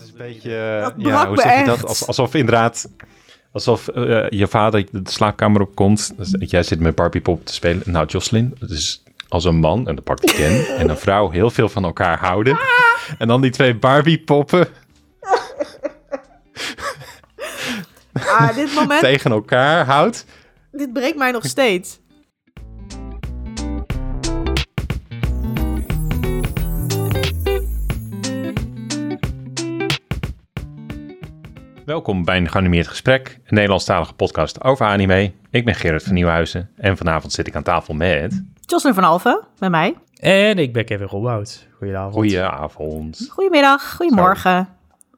Het is een beetje, Dat ja, hoe zeg je dat? Als- Alsof inderdaad, alsof eh, je vader de slaapkamer op komt. Dus jij zit met Barbie pop te spelen. Nou, Jocelyn, het is als een man, en dat pakt ik Ken, en een vrouw heel veel van elkaar houden. En dan die twee Barbie poppen Ah, dit moment, tegen elkaar houdt. dit breekt mij nog steeds. Welkom bij een geanimeerd gesprek, een Nederlandstalige podcast over anime. Ik ben Gerrit van Nieuwhuizen en vanavond zit ik aan tafel met... Jocelyn van Alphen, bij mij. En ik ben Kevin Robhout. Goedenavond. Goedenavond, Goedemiddag, goedemorgen.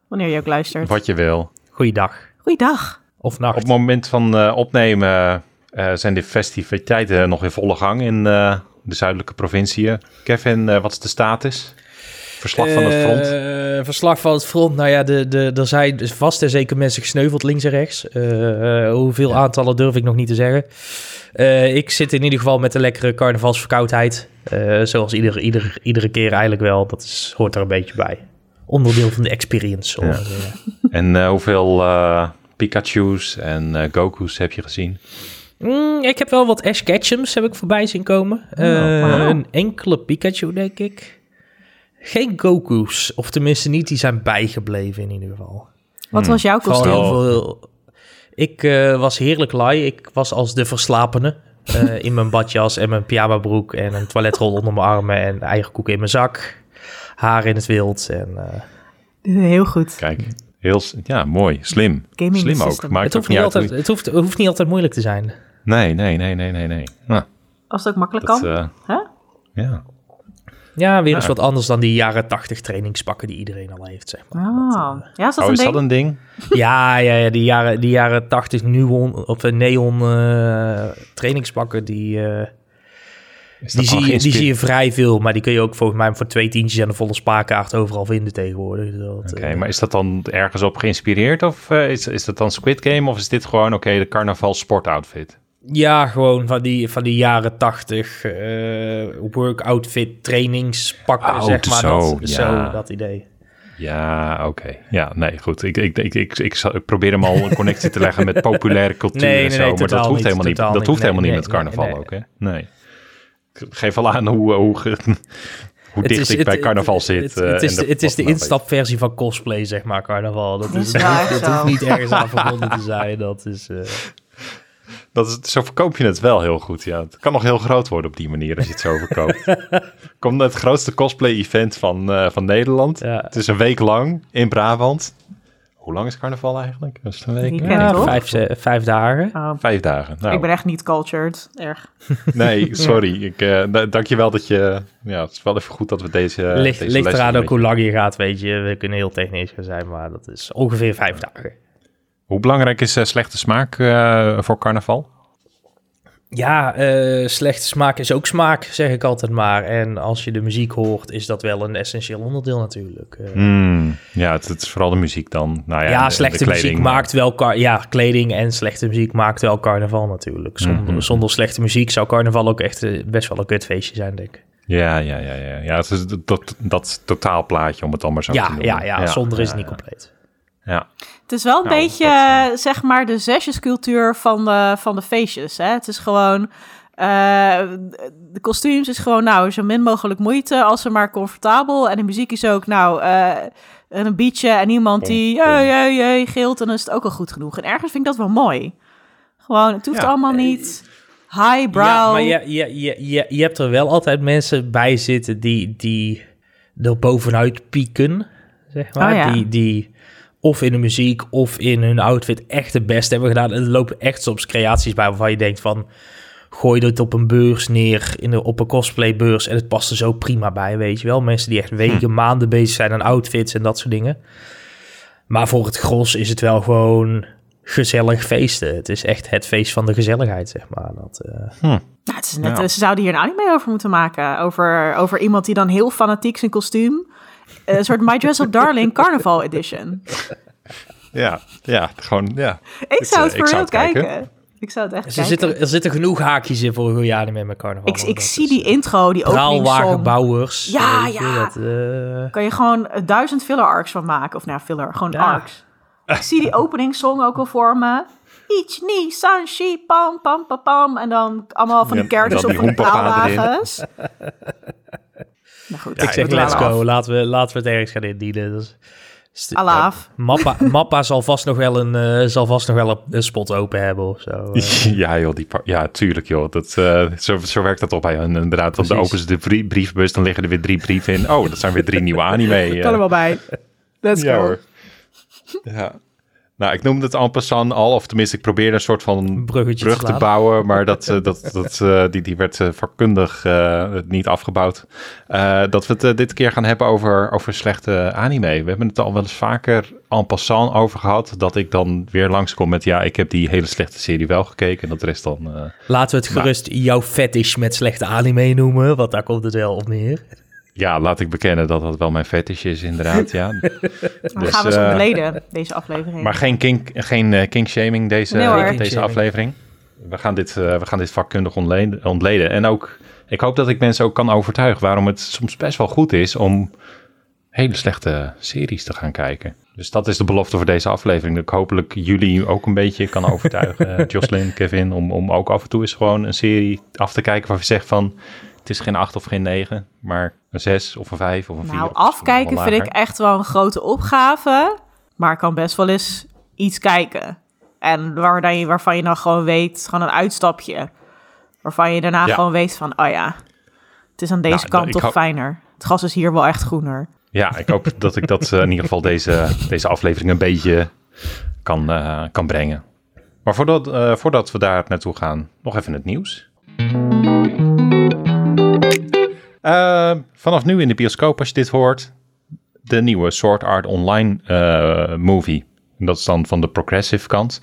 Wanneer je ook luistert. wat je wil. Goeiedag. Goeiedag. Of Op nacht. het moment van eh, opnemen eh, zijn de festiviteiten nog in volle gang in eh, de zuidelijke provinciën. Kevin, wat is de status? Verslag van het front? Eh, verslag van het front. Nou ja, de, de, er zijn dus vast en zeker mensen gesneuveld links en rechts. Eh, hoeveel aantallen durf ik nog niet te zeggen. Eh, ik zit in ieder geval met een lekkere carnavalsverkoudheid. Zoals ieder, ieder, iedere keer eigenlijk wel. Dat is, hoort er een beetje bij. Onderdeel van de experience. Ja. En hoeveel Pikachu's en Goku's heb je gezien? Mm, ik heb wel wat Ash Ketchums heb ik voorbij zien komen. Wauw. Een enkele Pikachu, denk ik. Geen Goku's. Of tenminste niet, die zijn bijgebleven in ieder geval. Wat was jouw kostuum? Ik eh, was heerlijk laai. Ik was als de verslapene. eh, in mijn badjas en mijn pyjamabroek en een toiletrol onder mijn armen en eigen koek in mijn zak. Haar in het wild en... eh, Heel goed. Kijk, heel, ja, mooi, slim. Gaming slim ook. Maakt het, hoeft niet uit altijd, hoe- het, hoeft, het hoeft niet altijd moeilijk te zijn. Nee, nee, nee, nee, nee, nee. Nou, Als het ook makkelijk dat, kan. Hè? ja. Ja, weer eens Ja. wat anders dan die jaren tachtig trainingspakken die iedereen al heeft, zeg maar. Ah. Ja, is dat Oh, een is ding? dat een ding? Ja, ja, ja die jaren, die jaren 80 neon, of eh, neon eh, trainingspakken, die, eh, die, zie, je- die zie je vrij veel. Maar die kun je ook volgens mij voor twee tientjes en een volle spaarkaart overal vinden tegenwoordig. Dus Oké, eh, maar is dat dan ergens op geïnspireerd? Of eh, is, is dat dan Squid Game? Of is dit gewoon, oké, de carnaval sportoutfit? Ja, gewoon van die, van die jaren 80 eh workoutfit trainingspakken, Oh, zeg maar. zo, dat, ja. zo, dat idee. Ja, oké. Ja, nee, goed. Ik, ik, ik, ik, ik, probeer hem al een connectie te leggen met populaire cultuur Nee, nee, en zo. nee, maar dat hoeft niet, helemaal niet. Dat hoeft helemaal Nee, niet met carnaval nee, nee. ook, hè? Nee. Ik geef al aan hoe, hoe, hoe dicht is- ik het- bij carnaval het- zit. Het, het is, de, het is de instapversie van cosplay, zeg maar, carnaval. Dat, Dat is, hoeft niet ergens aan verbonden te zijn. Dat is... eh, Dat is, zo verkoop je het wel heel goed, ja. Het kan nog heel groot worden op die manier als je het zo verkoopt. Komt het grootste cosplay-event van, eh, van Nederland. Ja. Het is een week lang in Brabant. Hoe lang is carnaval eigenlijk? Dat is een week? Ja, vijf, ze- vijf dagen. Oh, Vijf dagen. Nou, Ik ben echt niet cultured. Erg. Nee, sorry. Ik, eh da- dankjewel dat je... Ja, het is wel even goed dat we deze... ligt deze ligt eraan ook hoe lang je gaat, weet je. We kunnen heel technisch gaan zijn, maar dat is ongeveer vijf dagen. Hoe belangrijk is eh, slechte smaak eh, voor carnaval? Ja, eh, slechte smaak is ook smaak, zeg ik altijd maar. En als je de muziek hoort, is dat wel een essentieel onderdeel natuurlijk. Eh, Hmm, ja, het, het is vooral de muziek dan. Nou ja, ja, de- de slechte kleding, muziek maar- maakt wel... Ja, kleding en slechte muziek maakt wel carnaval natuurlijk. Zonder, Mhm. zonder slechte muziek zou carnaval ook echt best wel een kutfeestje zijn, denk ik. Ja, ja, ja, ja. ja het is dat, dat, totaalplaatje, om het dan maar zo te Ja, noemen. ja, ja, zonder is ja, het niet ja. compleet. Ja, Het is wel een Nou, beetje, dat, eh, eh, zeg maar, de zesjescultuur van de, van de feestjes. Hè? Het is gewoon... eh, de kostuums is gewoon, nou, zo min mogelijk moeite als ze maar comfortabel. En de muziek is ook, nou, een beatje en iemand die jee, jee, jee, gilt. En dan is het ook al goed genoeg. En ergens vind ik dat wel mooi. Gewoon, het hoeft Ja. allemaal niet highbrow. Ja, maar je, je, je, je, je hebt er wel altijd mensen bij zitten die, die er bovenuit pieken, zeg maar. Oh ja. Die, die of in de muziek of in hun outfit echt het beste hebben gedaan. En er lopen echt soms creaties bij waarvan je denkt van... Gooi dit op een beurs neer, in de, op een cosplaybeurs... en het past er zo prima bij, weet je wel. Mensen die echt weken, maanden bezig zijn aan outfits en dat soort dingen. Maar voor het gros is het wel gewoon gezellig feesten. Het is echt het feest van de gezelligheid, zeg maar. Dat, eh, Nou, het is net, Ja. Ze zouden hier een anime over moeten maken. Over, over iemand die dan heel fanatiek zijn kostuum... eh, Een soort My Dress Up Darling Carnival Edition. ja, ja, gewoon, ja. Ik zou eh, het ik voor het kijken. kijken. Ik zou het echt er, kijken. zitten, er zitten genoeg haakjes in voor een goede anime met carnaval. ik, zie die eh, intro, die openingssong. Ja, ja. Dat, eh, kan je gewoon eh, duizend filler arcs van maken. Of nou, filler, gewoon Ja. arcs. Ik zie die openingssong ook al voor me. Ich, ni, san, shi, pam, pam, pam, pam. En dan allemaal van die Ja, characters dan op van de praalwagens. nou goed, ik zeg, let's af. go. Laten we, laten we het ergens gaan indienen. Dus, Alaaf. Mappa, Mappa zal vast nog wel een, eh, zal vast nog wel een, spot open hebben of zo. eh. Ja, joh, die ja, tuurlijk, joh. Dat, eh, zo, zo werkt dat op bij hen. Inderdaad, dan openen ze de brie- brievenbus, dan liggen er weer drie brieven in. Oh, dat zijn weer drie nieuwe anime. Kan er wel bij. Let's ja, go. hoor. Ja. Nou, ik noemde het en passant al, of tenminste, ik probeerde een soort van Bruggetje brug te bouwen, maar dat, eh, dat, dat, eh, die, die werd eh, vakkundig niet afgebouwd. Dat we het dit keer gaan hebben over, over slechte anime. We hebben het al wel eens vaker en passant over gehad, dat ik dan weer langskom met, ja, ik heb die hele slechte serie wel gekeken en dat rest dan... Laten we het gerust jouw fetish met slechte anime noemen, want daar komt het wel op neer. Ja, laat ik bekennen dat dat wel mijn fetish is, inderdaad, ja. Dan Dus, gaan we zo eh, ontleden, deze aflevering. Maar geen kink, geen eh, kinkshaming deze, Nee hoor. deze aflevering. We gaan dit, eh, we gaan dit vakkundig ontleden, ontleden. En ook, ik hoop dat ik mensen ook kan overtuigen waarom het soms best wel goed is om hele slechte series te gaan kijken. Dus dat is de belofte voor deze aflevering. Dat ik hopelijk jullie ook een beetje kan overtuigen, Jocelyn, Kevin, om, om ook af en toe eens gewoon een serie af te kijken waar je zegt van, het is geen acht of geen negen, maar een zes of een vijf of een vier. nou, of misschien afkijken vind ik echt wel een grote opgave. Maar ik kan best wel eens iets kijken. En waar je, waarvan je dan gewoon weet, gewoon een uitstapje. Waarvan je daarna Ja. gewoon weet van, oh ja, het is aan deze Nou, kant ik toch fijner. Het gas is hier wel echt groener. Ja, ik hoop dat ik dat eh, in ieder geval deze, deze aflevering een beetje kan, eh, kan brengen. Maar voordat, eh, voordat we daar naartoe gaan, nog even het nieuws. Eh, vanaf nu in de bioscoop, als je dit hoort, de nieuwe Sword Art Online eh, movie. En dat is dan van de progressive kant.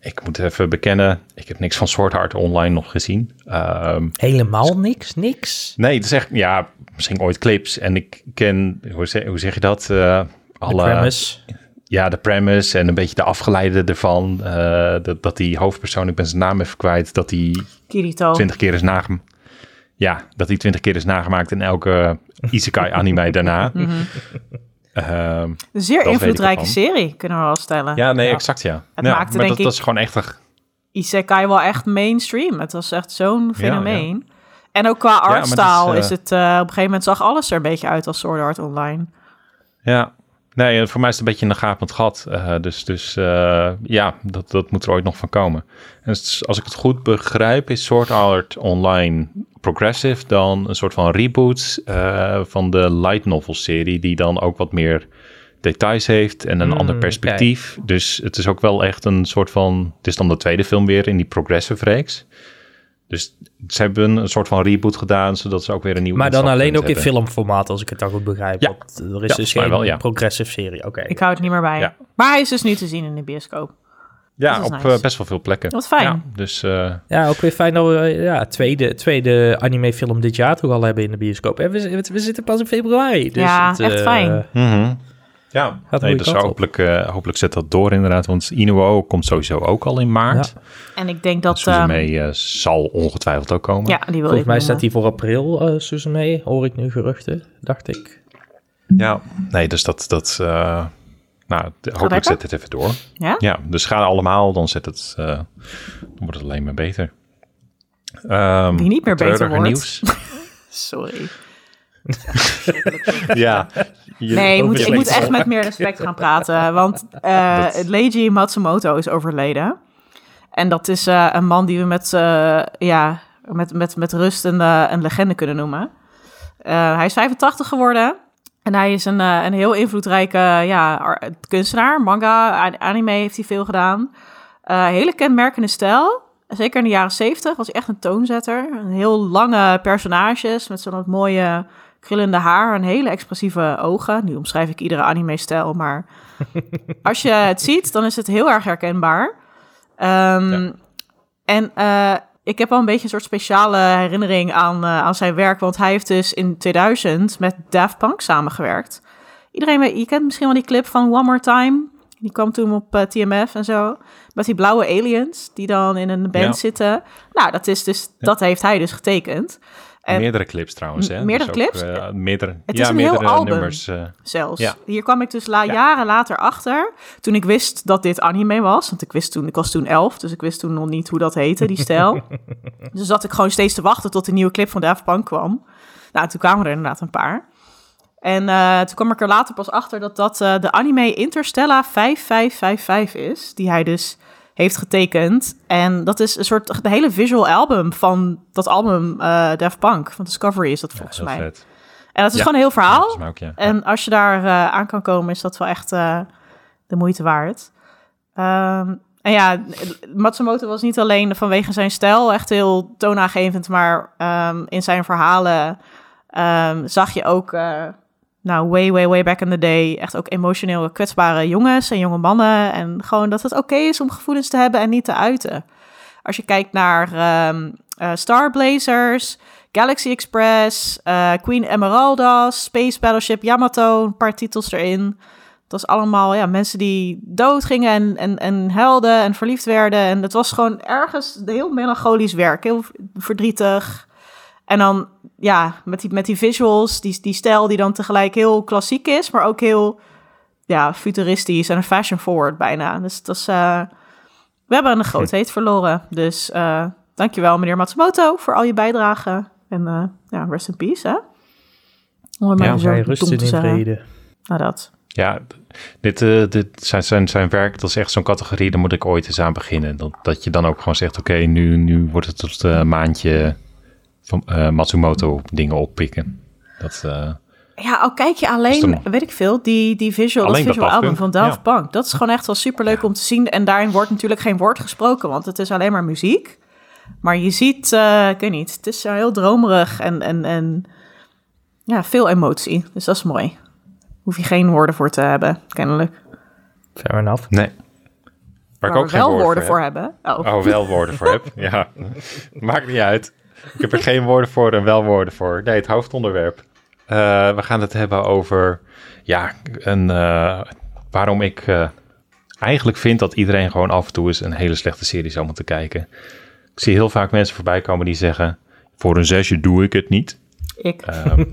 Ik moet even bekennen, ik heb niks van Sword Art Online nog gezien. Ehm, Helemaal niks, niks. Nee, het is echt, ja, misschien ooit clips. En ik ken, hoe zeg, hoe zeg je dat? Eh, De alle, premise. Ja, de premise en een beetje de afgeleide ervan. eh, dat, dat die hoofdpersoon, ik ben zijn naam even kwijt, dat die Kirito. twintig keer is nagemaakt. Ja, dat die twintig keer is nagemaakt in elke isekai anime daarna. Mhm. Ehm, Een zeer invloedrijke serie, kunnen we wel stellen. ja, nee, Ja. exact ja. Het ja, maakte, maar denk dat, ik- dat is gewoon echt... Isekai wel echt mainstream. Het was echt zo'n fenomeen. En ook qua het is, artstyle eh, is, het... eh, op een gegeven moment zag alles er een beetje uit als Sword Art Online. Ja, nee, voor mij is het een beetje een gapend gat. eh, dus dus eh, ja, dat, dat moet er ooit nog van komen. En als ik het goed begrijp, is Sword Art Online progressive dan een soort van reboot eh, van de light novel serie, die dan ook wat meer details heeft en een Hmm, ander perspectief. Dus het is ook wel echt een soort van, het is dan de tweede film weer in die progressive reeks. Dus ze hebben een soort van reboot gedaan, zodat ze ook weer een nieuw Maar dan alleen ook in filmformaat, als ik het dan goed begrijp. Ja. Want er is Ja, dus geen wel, ja. progressive serie. Oké. Ik hou het niet meer bij. Ja. Maar hij is dus nu te zien in de bioscoop. Ja, op nice. eh, best wel veel plekken. Wat fijn. Ja, dus eh, Ja, ook weer fijn dat we eh, ja, tweede, tweede animefilm dit jaar toch al hebben in de bioscoop. En we, we, we zitten pas in februari. Dus Ja, het, echt fijn. mhm. ja, een nee, dus hopelijk, eh, hopelijk zet dat door inderdaad. Want Inuo komt sowieso ook al in maart. Ja. En ik denk dat... Suzume ehm, eh, zal ongetwijfeld ook komen. ja, die wil Volgens ik mij staat die voor april, uh, Suzume. Hoor ik nu geruchten, dacht ik. Ja, nee, dus dat... dat eh, nou, hopelijk zet het even door. Ja? Ja, dus ga allemaal, dan, zet het, eh, dan wordt het alleen maar beter. Ehm, Die niet meer beter wordt. nieuws. Sorry. ja. je- Nee, moet, ik moet echt met meer respect gaan praten. Want eh Dat- Leiji Matsumoto is overleden. En dat is eh, een man die we met, eh, ja, met, met, met rust een, eh, een legende kunnen noemen. Eh, hij is 85 geworden. En hij is een, eh, een heel invloedrijke ja, ar- kunstenaar. Manga, anime heeft hij veel gedaan. Eh, hele kenmerkende stijl. Zeker in de jaren 70 was hij echt een toonzetter. Een heel lange personages met zo'n mooie krillende haar en hele expressieve ogen. Nu omschrijf ik iedere anime-stijl, maar als je het ziet, dan is het heel erg herkenbaar. Ehm, Ja. En eh, ik heb wel een beetje een soort speciale herinnering aan, eh, aan zijn werk, want hij heeft dus in 2000 met Daft Punk samengewerkt. Iedereen, weet- je kent misschien wel die clip van One More Time. Die kwam toen op eh, TMF en zo. Met die blauwe aliens die dan in een band Ja. zitten. Nou, dat, is dus, dat heeft hij dus getekend. Meerdere clips trouwens, hè? Meerdere Dus ook, clips? eh, meerdere, Het ja, is een heel meerdere album. nummers. eh, zelfs. Ja. Hier kwam ik dus la Ja. jaren later achter. Toen ik wist dat dit anime was. Want ik wist toen, ik was toen elf, dus ik wist toen nog niet hoe dat heette, die stijl. dus zat ik gewoon steeds te wachten tot de nieuwe clip van Daft Punk kwam. Nou, toen kwamen er inderdaad een paar. En eh, toen kwam ik er later pas achter dat dat de anime Interstellar 5555 is. Die hij dus heeft getekend. En dat is een soort, de hele visual album van dat album Daft Punk. Van Discovery is dat volgens heel mij. vet. En dat is Ja. gewoon een heel Ja, verhaal. ook, ja. En als je daar eh, aan kan komen, is dat wel echt eh, de moeite waard. Ehm, en ja, Matsumoto was niet alleen vanwege zijn stijl echt heel toonaangevend, maar ehm, in zijn verhalen ehm, zag je ook, nou, way, way, way back in the day, echt ook emotioneel kwetsbare jongens en jonge mannen. En gewoon dat het oké is om gevoelens te hebben en niet te uiten. Als je kijkt naar ehm eh, Star Blazers, Galaxy Express, eh, Queen Emeralda, Space Battleship Yamato, een paar titels erin. Dat was allemaal ja, mensen die doodgingen en, en, en helden en verliefd werden. En het was gewoon ergens heel melancholisch werk, heel verdrietig. En dan, ja, met die, met die visuals, die, die stijl die dan tegelijk heel klassiek is, maar ook heel ja, futuristisch en fashion forward bijna. Dus dat is, eh, we hebben een grootheid verloren. Dus eh dankjewel meneer Matsumoto voor al je bijdrage. En eh, ja, rest in peace, hè? Om het maar Ja, zo rust in vrede. Nou, dat. Ja, dit, eh, dit zijn, zijn, zijn werk, dat is echt zo'n categorie, daar moet ik ooit eens aan beginnen. Dat, dat je dan ook gewoon zegt, oké, nu, nu wordt het tot een maandje van eh, Matsumoto dingen oppikken. Dat, eh, Ja, al kijk je alleen, dan- weet ik veel, die, die visual, Alleen dat visual album van Daft Punk. Dat is gewoon echt wel super leuk om te zien. En daarin wordt natuurlijk geen woord gesproken, want het is alleen maar muziek. Maar je ziet, eh, ik weet niet, het is heel dromerig en, en, en ja, veel emotie. Dus dat is mooi. Hoef je geen woorden voor te hebben, kennelijk. Fair enough. nee. Waar Waar we wel woorden voor heb. hebben. Oh. Oh, wel woorden voor heb. Ja, maakt niet uit. Ik heb er geen woorden voor en wel woorden voor. Nee, het hoofdonderwerp. Eh, we gaan het hebben over, ja, een, eh, waarom ik eh, eigenlijk vind dat iedereen gewoon af en toe eens een hele slechte serie zou moeten kijken. Ik zie heel vaak mensen voorbij komen die zeggen, voor een zesje doe ik het niet. Ik. Ehm,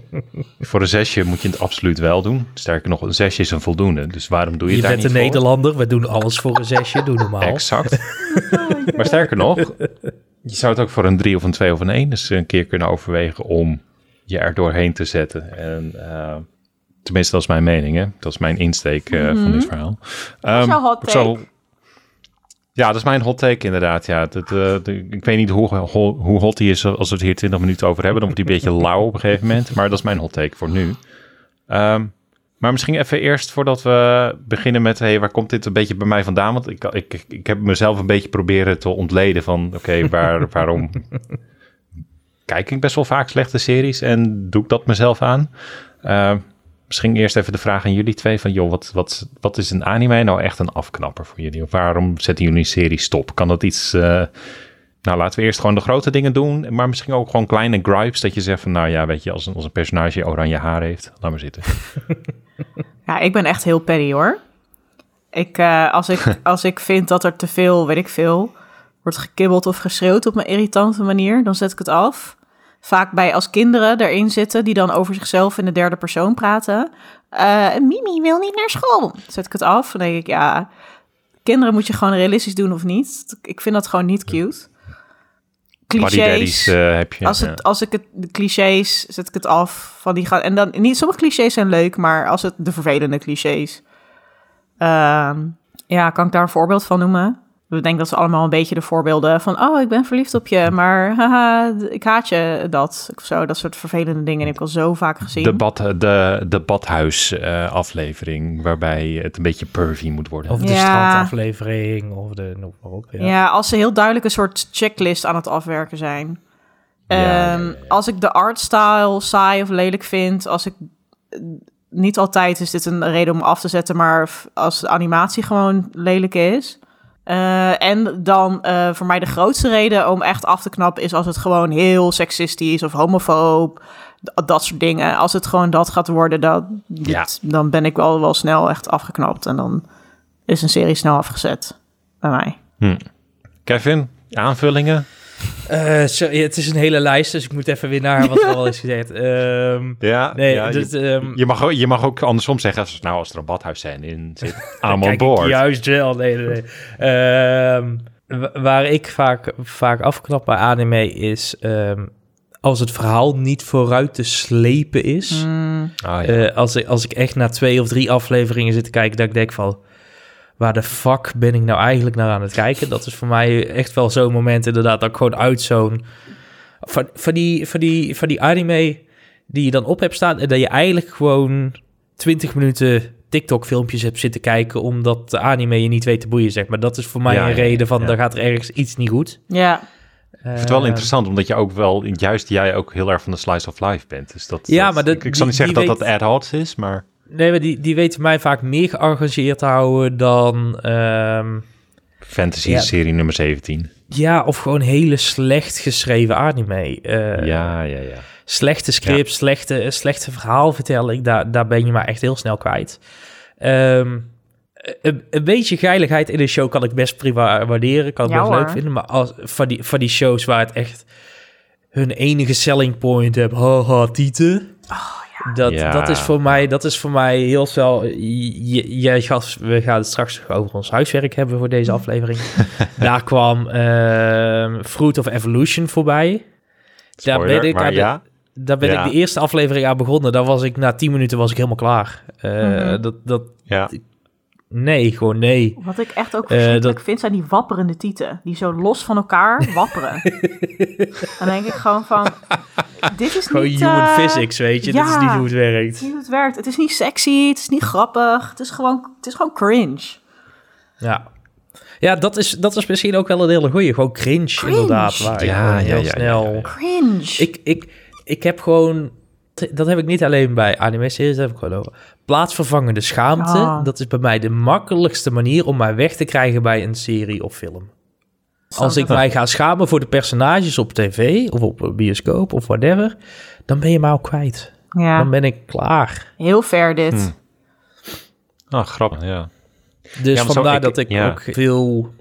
voor een zesje moet je het absoluut wel doen. Sterker nog, een zesje is een voldoende. Dus waarom doe je, Je het daar bent niet een voor? Nederlander, we doen alles voor een zesje, doe normaal. Exact. maar sterker nog, je zou het ook voor een drie of een twee of een één dus een keer kunnen overwegen om je er doorheen te zetten. En eh, tenminste, dat is mijn mening, hè? Dat is mijn insteek eh, van dit verhaal. Jouw hot zal- take? ja, dat is mijn hot take inderdaad. Ja, dat, eh, de- ik weet niet hoe, hoe, hoe hot die is als we het hier 20 minuten over hebben. Dan wordt die een beetje lauw op een gegeven moment. Maar dat is mijn hot take voor nu. Ehm, maar misschien even eerst voordat we beginnen met... Hey, waar komt dit een beetje bij mij vandaan? Want ik, ik, ik heb mezelf een beetje proberen te ontleden van... Oké, waar, waarom kijk ik best wel vaak slechte series en doe ik dat mezelf aan? Ehm, misschien eerst even de vraag aan jullie twee van... joh, wat, wat, wat is een anime nou echt een afknapper voor jullie? Of waarom zetten jullie een serie stop? Kan dat iets... eh, nou, laten we eerst gewoon de grote dingen doen. Maar misschien ook gewoon kleine gripes. Dat je zegt van, nou ja, weet je, als een, als een personage oranje haar heeft, laat maar zitten. Ja, ik ben echt heel petty hoor. Ik, eh, als, ik, als ik vind dat er te veel, weet ik veel, wordt gekibbeld of geschreeuwd op een irritante manier, dan zet ik het af. Vaak bij als kinderen erin zitten die dan over zichzelf in de derde persoon praten. Eh, Mimi wil niet naar school. Zet ik het af. Dan denk ik, ja, kinderen moet je gewoon realistisch doen of niet. Ik vind dat gewoon niet cute. Clichés. eh, heb je. Als, het, als ik het, de clichés, zet ik het af. Van die gaan, en dan, niet, sommige clichés zijn leuk, maar als het de vervelende clichés. Ehm, ja, kan ik daar een voorbeeld van noemen? Ik denk dat ze allemaal een beetje de voorbeelden van... oh, ik ben verliefd op je, maar haha, ik haat je dat. Of zo, dat soort vervelende dingen heb ik al zo vaak gezien. de, bad, de, de badhuis eh, aflevering, waarbij het een beetje pervy moet worden. Of de Ja. strandaflevering, of de, noem maar op. Ja. Ja. als ze heel duidelijk een soort checklist aan het afwerken zijn. Ja, Ehm, ja, ja. Als ik de artstyle saai of lelijk vind, als ik eh, niet altijd is dit een reden om af te zetten, maar als de animatie gewoon lelijk is. Eh, en dan eh, voor mij de grootste reden om echt af te knappen is als het gewoon heel seksistisch of homofoob, dat soort dingen. Als het gewoon dat gaat worden, dat, Ja. dit- dan ben ik wel, wel snel echt afgeknapt. En dan is een serie snel afgezet. Bij mij. Kevin, aanvullingen? Eh, ja, het is een hele lijst, dus ik moet even weer naar wat er al is gezegd. Ehm, Ja, nee, ja, dus, je, ehm, je mag, ook- je mag ook andersom zeggen, als, nou, als er een badhuisscène in zit, ik board. juist wel. Nee, nee, nee. Ehm, wa- waar ik vaak, vaak afknap bij anime is... ehm, als het verhaal niet vooruit te slepen is. Mm, Ah, ja. Eh, als, ik, als ik echt na twee of drie afleveringen zit te kijken... dat ik denk van... waar de fuck ben ik nou eigenlijk naar aan het kijken? Dat is voor mij echt wel zo'n moment inderdaad... dat ik gewoon uit zo'n... Van, van, die, van, die, van die anime die je dan op hebt staan... en dat je eigenlijk gewoon 20 minuten TikTok-filmpjes hebt zitten kijken... omdat de anime je niet weet te boeien, zeg maar. Dat is voor mij Ja, een ja, reden van... ja. dan gaat er ergens iets niet goed. ja. ik vind het wel Eh, interessant, omdat je ook wel, juist jij ook heel erg van de slice of life bent. Dus dat, Ja, dat- maar dat- ik, ik zal niet die- zeggen die dat dat ad hoc is, maar Nee, maar die, die weten mij vaak meer geëngageerd te houden dan... ehm, fantasy Ja. serie nummer 17. Ja, of gewoon hele slecht geschreven anime. Eh, ja, ja, ja. Slechte script, slechte, slechte verhaalvertelling. Daar, daar ben je maar echt heel snel kwijt. Ehm, een, een beetje geiligheid in een show kan ik best prima waarderen. Kan ik Ja, best leuk vinden. Maar als, van, die, van die shows waar het echt hun enige selling point heb, haha, tieten. Dat, Ja. dat, is voor mij, dat is voor mij heel snel. Jij gaf, we gaan het straks over ons huiswerk hebben voor deze aflevering. Daar kwam ehm, Fruit of Evolution voorbij. Daar ben ik maar aan de- ja. Daar ben Ja. ik de eerste aflevering aan begonnen. Daar was ik na 10 minuten was ik helemaal klaar. Eh, Mhm. dat, dat, Ja, nee, gewoon nee. Wat ik echt ook Eh, verschrikkelijk dat- vind, zijn die wapperende tieten. Die zo los van elkaar wapperen. Dan denk ik gewoon van, dit is Gewoon niet... human eh, physics, weet je. Dat is niet hoe het werkt. is niet hoe het werkt. Het is niet sexy, het is niet grappig. Het is gewoon, het is gewoon cringe. Ja. Ja, dat is, dat is misschien ook wel een hele goeie. Gewoon cringe, Cringe. inderdaad. Waar Ja, ja, heel ja, snel... ja, ja. Cringe. Ik, ik, ik heb gewoon... Dat heb ik niet alleen bij anime-series, dat heb ik gewoon over. Plaatsvervangende schaamte. Ja. Dat is bij mij de makkelijkste manier om mij weg te krijgen bij een serie of film. Als ik mij ga schamen voor de personages op tv of op een bioscoop of whatever, dan ben je mij al kwijt. Ja, Dan ben ik klaar. heel fair dit. Hm. Ah, grappig, ja. Dus Ja, maar zo- vandaar ik- dat ik ja. ook veel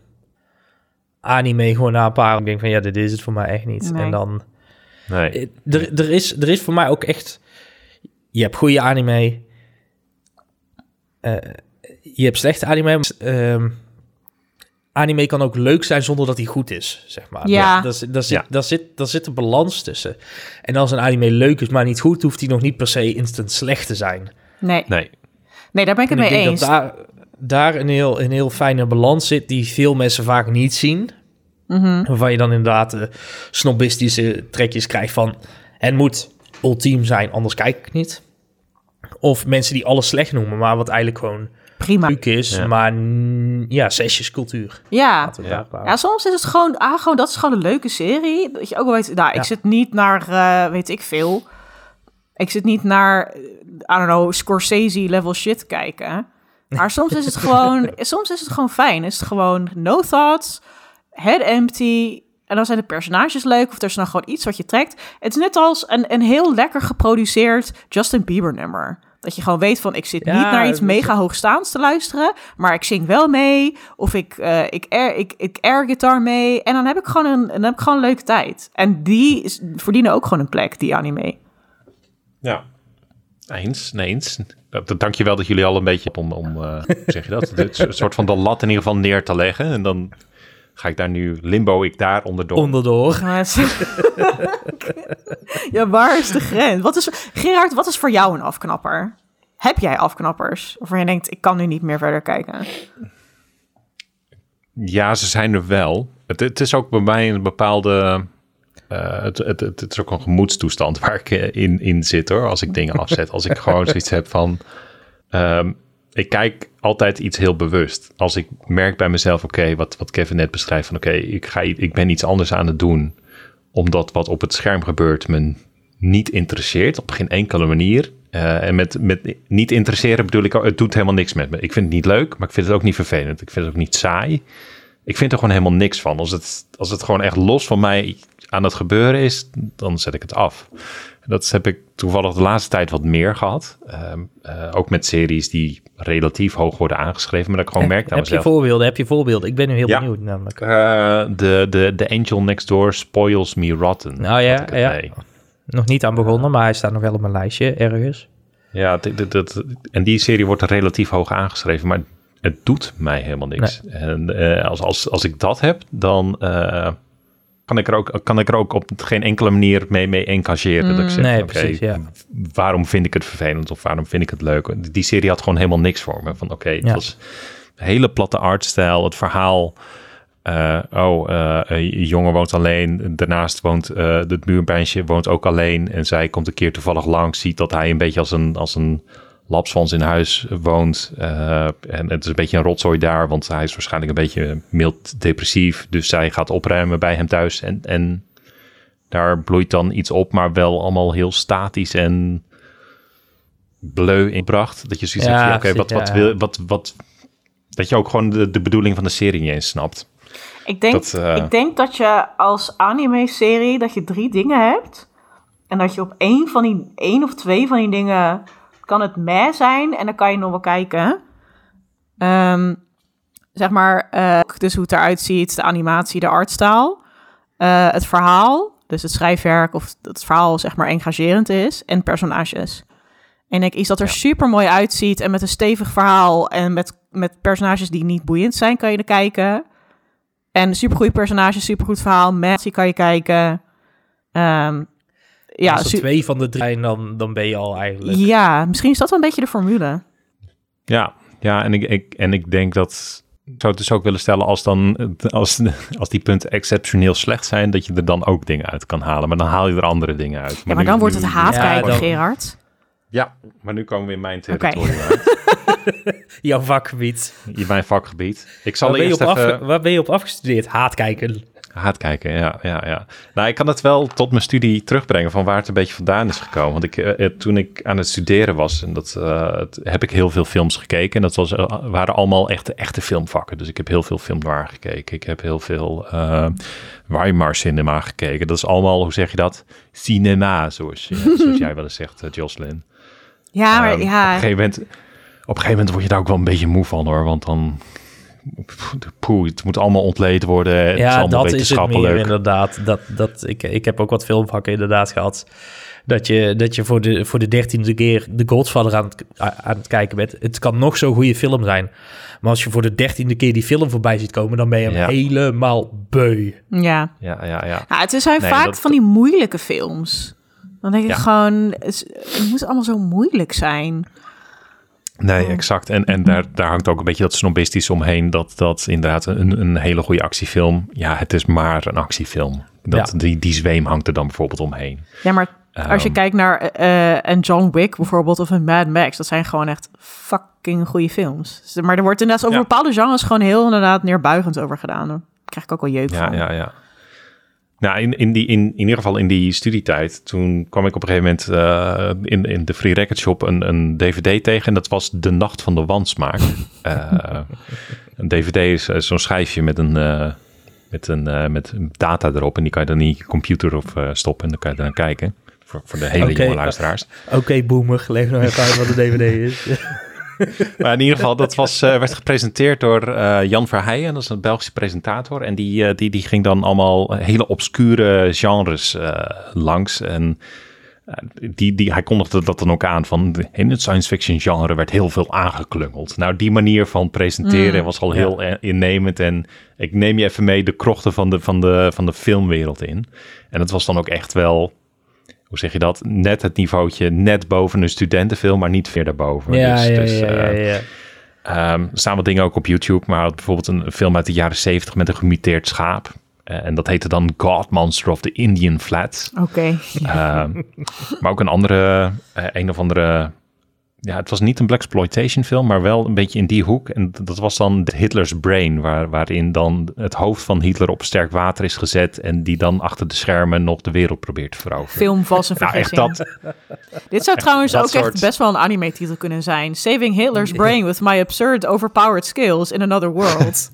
anime gewoon na een paar... Ik denk van ja, dit is het voor mij echt niet. Nee. En dan... Nee. Eh, Er, er, is, er is voor mij ook echt... Je hebt goede anime. Eh, je hebt slechte anime. Ehm, anime kan ook leuk zijn zonder dat hij goed is, zeg maar. Ja. Daar, zit- daar, zit, Ja. daar, zit, daar zit een balans tussen. En als een anime leuk is, maar niet goed... hoeft hij nog niet per se instant slecht te zijn. Nee. Nee. nee, daar ben ik het mee denk eens. dat daar, daar een, heel, een heel fijne balans zit... die veel mensen vaak niet zien. Mhm. Waarvan je dan inderdaad eh, snobistische trekjes krijgt van... het moet ultiem zijn, anders kijk ik niet. Of mensen die alles slecht noemen, maar wat eigenlijk gewoon Prima. leuk is. Ja. Maar ja, zesjescultuur. Ja. Ja. Ja, soms is het gewoon, ah, gewoon, dat is gewoon een leuke serie. Dat je ook wel weet, nou, ik Ja. zit niet naar, eh, weet ik veel. Ik zit niet naar, eh, I don't know, Scorsese-level shit kijken. Maar soms is het gewoon, soms is het gewoon fijn. Is het gewoon no thoughts, head empty. En dan zijn de personages leuk of er is dan gewoon iets wat je trekt. Het is net als een, een heel lekker geproduceerd Justin Bieber nummer. Dat je gewoon weet van, ik zit Ja, niet naar iets is- mega hoogstaands te luisteren, maar ik zing wel mee. Of ik, eh ik, air, ik, ik air guitar mee. En dan heb ik gewoon een, dan heb ik gewoon een leuke tijd. En die is- verdienen ook gewoon een plek, die anime. Ja. Eens, nee, eens. Dat- dat- Dankjewel dat jullie al een beetje om, om eh, hoe zeg je dat? Een soort van de lat in ieder geval neer te leggen. En dan ga ik daar nu, limbo ik daar onderdoor. Onderdoor. Ja, waar is de grens? Wat is, Gerard, wat is voor jou een afknapper? Heb jij afknappers? Waarvan je denkt, ik kan nu niet meer verder kijken. Ja, ze zijn er wel. Het, het is ook bij mij een bepaalde... eh, het, het, het, het is ook een gemoedstoestand waar ik eh, in, in zit hoor. Als ik dingen afzet. Als ik gewoon zoiets heb van... ehm, ik kijk altijd iets heel bewust. Als ik merk bij mezelf, oké, wat, wat Kevin net beschrijft, van oké, ik ik, ik ben iets anders aan het doen, omdat wat op het scherm gebeurt me niet interesseert, op geen enkele manier. Eh, en met, met niet interesseren bedoel ik, ook, het doet helemaal niks met me. Ik vind het niet leuk, maar ik vind het ook niet vervelend. Ik vind het ook niet saai. Ik vind er gewoon helemaal niks van. Als het, als het gewoon echt los van mij aan het gebeuren is, dan zet ik het af. Dat heb ik toevallig de laatste tijd wat meer gehad. Ehm, eh, ook met series die relatief hoog worden aangeschreven, maar dat ik gewoon merk aan heb je mezelf. voorbeelden? Heb je voorbeelden? Ik ben nu heel Ja. benieuwd namelijk. Eh, de, de, de Angel Next Door spoils me rotten. Nou ja, ja. mee. Nog niet aan begonnen, maar hij staat nog wel op mijn lijstje ergens. Ja, dit- en die serie wordt relatief hoog aangeschreven, maar het doet mij helemaal niks. En eh, als, als, als ik dat heb, dan kan, ik er ook, kan ik er ook op geen enkele manier mee, mee engageren. dat ik zeg, Mm, nee, oké, precies, ja. waarom vind ik het vervelend of waarom vind ik het leuk? Die serie had gewoon helemaal niks voor me. Van oké, het Ja. was een hele platte artstijl, het verhaal... eh, oh, eh, een jongen woont alleen. Daarnaast woont eh het buurmeisje woont ook alleen. En zij komt een keer toevallig langs. Ziet dat hij een beetje als een, als een lapswans in huis woont. Eh, en het is een beetje een rotzooi daar. Want hij is waarschijnlijk een beetje mild depressief. Dus zij gaat opruimen bij hem thuis. En, en daar bloeit dan iets op. Maar wel allemaal heel statisch en bleu inbracht. Dat je zoiets Ja, hebt oké, wat, wat ja. wil... Wat, wat, dat je ook gewoon de, de bedoeling van de serie niet eens snapt. Ik denk, Dat, eh, ik denk dat je als anime-serie dat je drie dingen hebt. En dat je op één van die, één of twee van die dingen kan het meh zijn. En dan kan je nog wel kijken. Ehm, zeg maar, eh, dus hoe het eruit ziet, de animatie, de artstaal. eh, het verhaal, dus het schrijfwerk of dat het verhaal zeg maar engagerend is. En personages. En ik iets dat er Ja. super mooi uitziet en met een stevig verhaal en met, met personages die niet boeiend zijn, kan je er kijken. En supergoeie personages, supergoed verhaal. Messi kan je kijken. Ehm, ja, Als er twee van de drie zijn, dan, dan ben je al eigenlijk... ja, misschien is dat wel een beetje de formule. Ja, ja en, ik, ik, en ik denk dat... Ik zou het dus ook willen stellen als, dan, als, als die punten exceptioneel slecht zijn... dat je er dan ook dingen uit kan halen. Maar dan haal je er andere dingen uit. Ja, maar nu- dan wordt het haatkijken, dan- Gerard. Ja, maar nu komen we in mijn territorium uit. Jouw vakgebied. In mijn vakgebied. Ik zal Waar ben, je eerst op even... afge- waar ben je op afgestudeerd? Haatkijken. Haatkijken, ja, ja, ja. Nou, ik kan het wel tot mijn studie terugbrengen van waar het een beetje vandaan is gekomen. Want ik, eh, eh, toen ik aan het studeren was, en dat eh, het- heb ik heel veel films gekeken. En dat was, waren allemaal echte, echte filmvakken. Dus ik heb heel veel film noir gekeken. Ik heb heel veel eh Weimar cinema gekeken. Dat is allemaal, hoe zeg je dat? Cinema, zoals, zoals jij wel eens zegt, Jocelyn. Ja, maar Ehm, Op een ja. gegeven moment... Op een gegeven moment word je daar ook wel een beetje moe van hoor. Want dan... Poeh, het moet allemaal ontleed worden. Het is ja, allemaal dat is het wetenschappelijk. meer inderdaad. Dat, dat, ik, ik heb ook wat filmvakken inderdaad gehad. Dat je, dat je voor, de, voor de dertiende keer The Godfather aan het, aan het kijken bent. Het kan nog zo'n goede film zijn. Maar als je voor de dertiende keer die film voorbij ziet komen... dan ben je hem Ja. helemaal beu. ja. Ja, ja, ja. ja, het zijn Nee, vaak dat- van die moeilijke films. Dan denk ik Ja. gewoon, het, het moet allemaal zo moeilijk zijn. Nee, exact. En, en daar, daar hangt ook een beetje dat snobistisch omheen. Dat, dat inderdaad een, een hele goede actiefilm... Ja, het is maar een actiefilm. Dat, Ja. die, die zweem hangt er dan bijvoorbeeld omheen. Ja, maar als je Ehm. kijkt naar eh, een John Wick bijvoorbeeld of een Mad Max, dat zijn gewoon echt fucking goede films. Dus- Maar er wordt inderdaad over Ja. bepaalde genres gewoon heel inderdaad neerbuigend over gedaan. Daar krijg ik ook wel jeuk Ja, van. ja, ja. Nou, in, in, die, in, in ieder geval in die studietijd, toen kwam ik op een gegeven moment eh, in, in de Free Record Shop een, een DVD tegen. En dat was De Nacht van de Wansmaak. Eh, een DVD is eh, zo'n schijfje met een, met, een, met data erop. En die kan je dan in je computer op eh, stoppen en dan kan je er naar kijken. Voor, voor de hele jonge luisteraars. Oké, boomer, leg nog even uit wat de DVD is. Maar in ieder geval, dat was, eh, werd gepresenteerd door eh, Jan Verheijen. Dat is een Belgische presentator. En die, eh, die, die ging dan allemaal hele obscure genres langs. En die, die, hij kondigde dat dan ook aan van... in het science fiction genre werd heel veel aangeklungeld. Nou, die manier van presenteren was al ja. heel innemend. En ik neem je even mee de krochten van de, van de, van de filmwereld in. En het was dan ook echt wel... Hoe zeg je dat? Net het niveautje, net boven een studentenfilm, maar niet ver daarboven. Ja, dus, ja, dus, ja, ja, ja. Ehm, er staan wat dingen ook op YouTube, maar bijvoorbeeld een film uit de jaren 70 met een gemuteerd schaap. Eh, en dat heette dan God Monster of the Indian Flats. Oké. Ehm, maar ook een andere, eh, een of andere. Ja, het was niet een blaxploitation film, maar wel een beetje in die hoek. En dat was dan Hitler's Brain, waar, waarin dan het hoofd van Hitler op sterk water is gezet. En die dan achter de schermen nog de wereld probeert te veroveren. Film vals en Nou, echt dat. Dit zou trouwens ook echt best wel een anime-titel kunnen zijn. Saving Hitler's brain with my absurd overpowered skills in another world.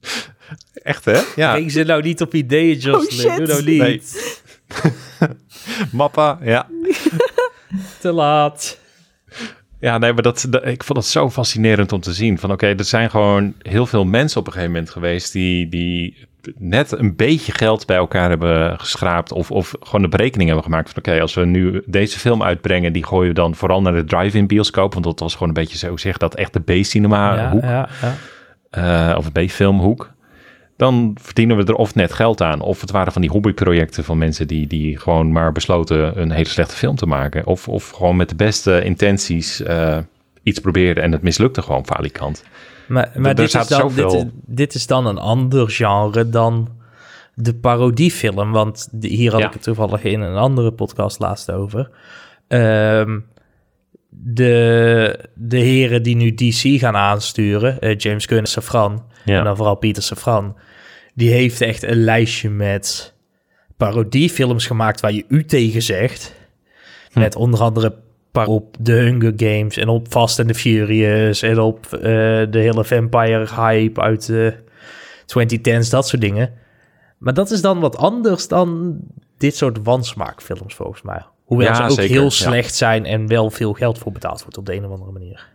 Echt, hè? Ja. Breng ze nou niet op ideeën, Jocelyn. Oh, shit. Doe nou niet. Nee. Mappa, ja. Te laat. Ja, nee, maar dat, dat- ik vond het zo fascinerend om te zien. Van oké, er zijn gewoon heel veel mensen op een gegeven moment geweest die, die net een beetje geld bij elkaar hebben geschraapt. Of, of gewoon de berekening hebben gemaakt van oké, als we nu deze film uitbrengen, die gooien we dan vooral naar de drive-in bioscoop. Want dat was gewoon een beetje zo zeg dat echt de B-cinema ja, hoek. ja, ja. eh, of een B-filmhoek. Dan verdienen we er of net geld aan. Of het waren van die hobbyprojecten van mensen die, die gewoon maar besloten een hele slechte film te maken. Of, of gewoon met de beste intenties eh, iets probeerden en het mislukte gewoon falikant. Maar, maar dit, is dan, zoveel- dit is dan een ander genre dan de parodiefilm. Want de- hier had Ja. ik het toevallig in een andere podcast laatst over. Ehm, de, de heren die nu DC gaan aansturen, eh, James Gunn en Safran, Ja. en dan vooral Pieter Safran, die heeft echt een lijstje met parodiefilms gemaakt waar je u tegen zegt. Hm. Met onder andere op The Hunger Games en op Fast and the Furious en op eh, de hele vampire hype uit de 2010s, dat soort dingen. Maar dat is dan wat anders dan dit soort wansmaakfilms volgens mij. Hoewel Ja, ze ook zeker, heel ja. slecht zijn en wel veel geld voor betaald wordt op de een of andere manier.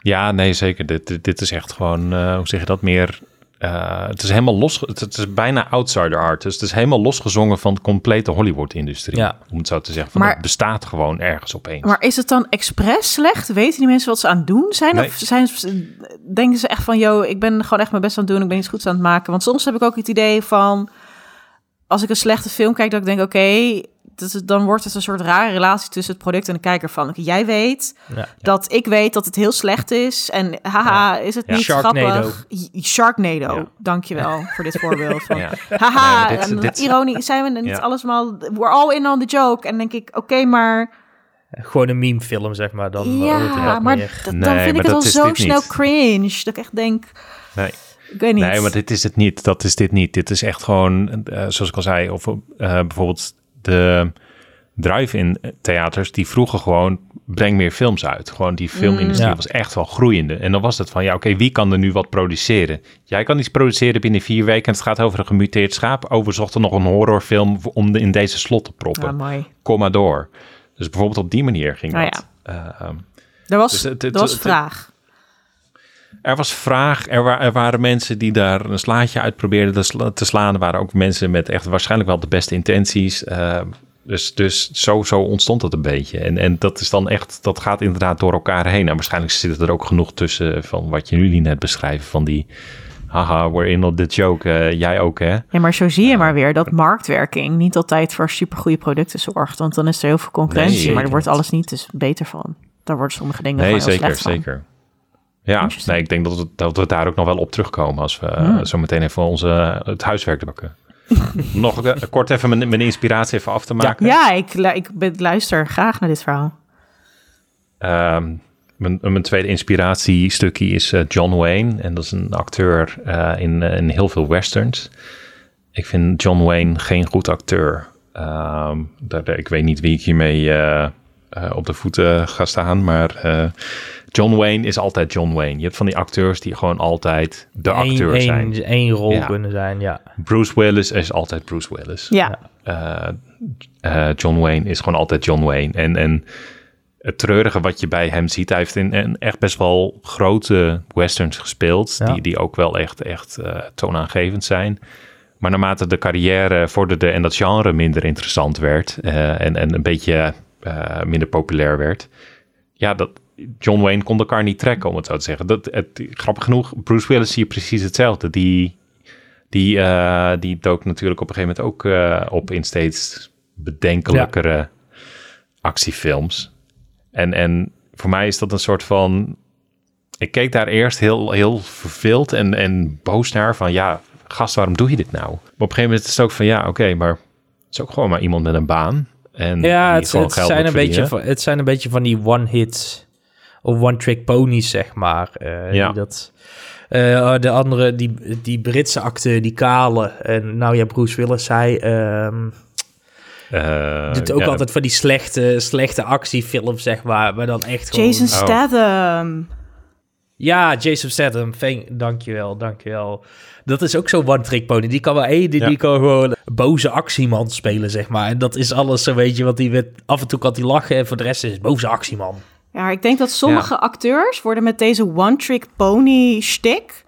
Ja, nee, zeker. Dit, dit, dit is echt gewoon, eh, hoe zeg je dat, meer... eh, het is helemaal los, het, het is bijna outsider art. Dus het is helemaal losgezongen van de complete Hollywood-industrie. Ja. Om het zo te zeggen. Van, Maar- het bestaat gewoon ergens opeens. Maar is het dan expres slecht? Weten die mensen wat ze aan het doen zijn? Nee. Of zijn, ze- denken ze echt van, yo, ik ben gewoon echt mijn best aan het doen, ik ben iets goeds aan het maken? Want soms heb ik ook het idee van, als ik een slechte film kijk, dat ik denk, oké, is- dan wordt het een soort rare relatie tussen het product en de kijker van, jij weet Ja. dat ik weet dat het heel slecht is en haha, is het Ja. niet Sharknado. grappig? Sharknado, Ja. dankjewel voor dit voorbeeld. Van, Ja. Haha, Nee, dit- dit- ironie, zijn we niet Ja. allemaal, we're all in on the joke. En denk ik, oké, maar... Gewoon een memefilm, zeg maar. Dan Ja, maar meer. dan Nee, vind maar ik het al dat is zo snel niet. cringe. Dat ik echt denk, Nee. ik weet niet. Nee, maar dit is het niet. Dat is dit niet. Dit is echt gewoon, eh, zoals ik al zei, of eh, bijvoorbeeld de drive-in theaters, die vroegen gewoon, breng meer films uit. Gewoon die filmindustrie Ja. was echt wel groeiende. En dan was het van, ja oké, wie kan er nu wat produceren? Jij kan iets produceren binnen vier weken en het gaat over een gemuteerd schaap. Oh, we zochten nog een horrorfilm om de, in deze slot te proppen. Ja, mooi. Kom maar door. Dus bijvoorbeeld op die manier ging Nou dat. Ehm, Er was, Dus het- het- er was het- vraag. Er was vraag, er, wa- er waren mensen die daar een slaatje uit probeerden te, sla- te slaan. Er waren ook mensen met echt waarschijnlijk wel de beste intenties. Eh, dus, dus zo, zo ontstond het een beetje. En, en dat is dan echt, dat gaat inderdaad door elkaar heen. En waarschijnlijk zit er ook genoeg tussen van wat jullie net beschrijven. Van die, haha, we're in on the joke. eh, jij ook hè? Ja, maar zo zie je maar weer dat marktwerking niet altijd voor supergoeie producten zorgt. Want dan is er heel veel concurrentie, Nee, maar er wordt alles niet dus beter van. Daar worden sommige dingen Nee, gewoon heel zeker, slecht van. zeker. Ja, nee, ik denk dat we, dat we daar ook nog wel op terugkomen als we Hmm. zo meteen even onze, het huiswerk pakken. nog eh, kort even mijn, mijn inspiratie even af te maken. Ja, ik, ik ben- luister graag naar dit verhaal. Ehm, mijn, mijn tweede inspiratiestukje is eh, John Wayne. En dat is een acteur eh, in, eh, in heel veel westerns. Ik vind John Wayne geen goed acteur. Ehm, daar, ik weet niet wie ik hiermee eh, eh, op de voeten ga staan. Maar eh, John Wayne is altijd John Wayne. Je hebt van die acteurs die gewoon altijd de acteur Eén- zijn. één- één rol Ja. kunnen zijn, ja. Bruce Willis is altijd Bruce Willis. Ja, Eh, eh, John Wayne is gewoon altijd John Wayne. En, en het treurige wat je bij hem ziet, hij heeft in, in echt best wel grote westerns gespeeld, Ja. die, die ook wel echt, echt eh, toonaangevend zijn. Maar naarmate de carrière vorderde en dat genre minder interessant werd eh, en, en een beetje eh, minder populair werd, ja, dat, John Wayne kon elkaar niet trekken, om het zo te zeggen. Dat, het, grappig genoeg, Bruce Willis zie je precies hetzelfde. Die, die, eh, die dook natuurlijk op een gegeven moment ook eh, op in steeds bedenkelijkere actiefilms. En, en voor mij is dat een soort van... Ik keek daar eerst heel, heel verveeld en, en boos naar van... Ja, gast, waarom doe je dit nou? Maar op een gegeven moment is het ook van... Ja, oké, maar het is ook gewoon maar iemand met een baan. En Ja, het, het zijn een beetje van, het zijn een beetje van die one-hit of one-trick ponies, zeg maar. Eh, Ja. dat, eh, de andere, die, die Britse acteur, die kale. En nou ja, Bruce Willis zei... ehm, Eh, doet ook ja, altijd van die slechte, slechte actiefilms, zeg maar. Maar dan echt gewoon... Jason Oh. Statham. Ja, Jason Statham. Thank, dankjewel, dankjewel. Dat is ook zo'n one-trick pony. Die kan wel één, die, Ja. die kan gewoon boze actieman spelen, zeg maar. En dat is alles zo, weet je, want die met, af en toe kan hij lachen en voor de rest is het boze actieman. Ja, ik denk dat sommige acteurs worden met deze one-trick pony shtick...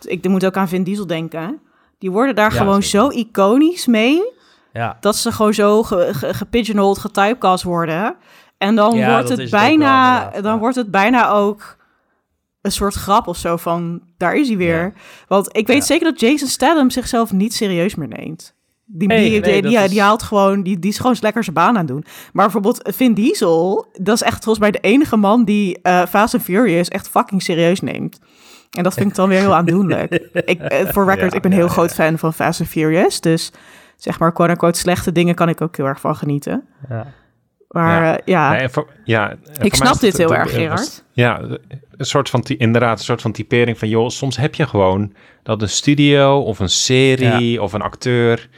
Ik moet ook aan Vin Diesel denken. Die worden daar Ja, gewoon zeker. zo iconisch mee... Ja, dat ze gewoon zo ge, ge, gepigeonholed, getypecast worden. En dan Ja, wordt het wel, bijna, dan wordt het bijna ook een soort grap of zo van, daar is hij weer. Want ik weet zeker dat Jason Statham zichzelf niet serieus meer neemt. Die, die, nee, die, dat die, is- die haalt gewoon, die, die is gewoon lekker zijn baan aan het doen. Maar bijvoorbeeld Vin Diesel, dat is echt volgens mij de enige man die eh, Fast and Furious echt fucking serieus neemt. En dat vind ik dan weer heel aandoenlijk. ik, eh, voor record, Ja, ik ben heel ja. groot fan van Fast and Furious. Dus zeg maar, quote-unquote, slechte dingen kan ik ook heel erg van genieten. ja. Maar ja, ja Nee, en voor- ja, ik snap het- dit heel het- erg, het- Gerard. Ja, een soort van, inderdaad, een soort van typering van, joh, soms heb je gewoon dat een studio of een serie of een acteur,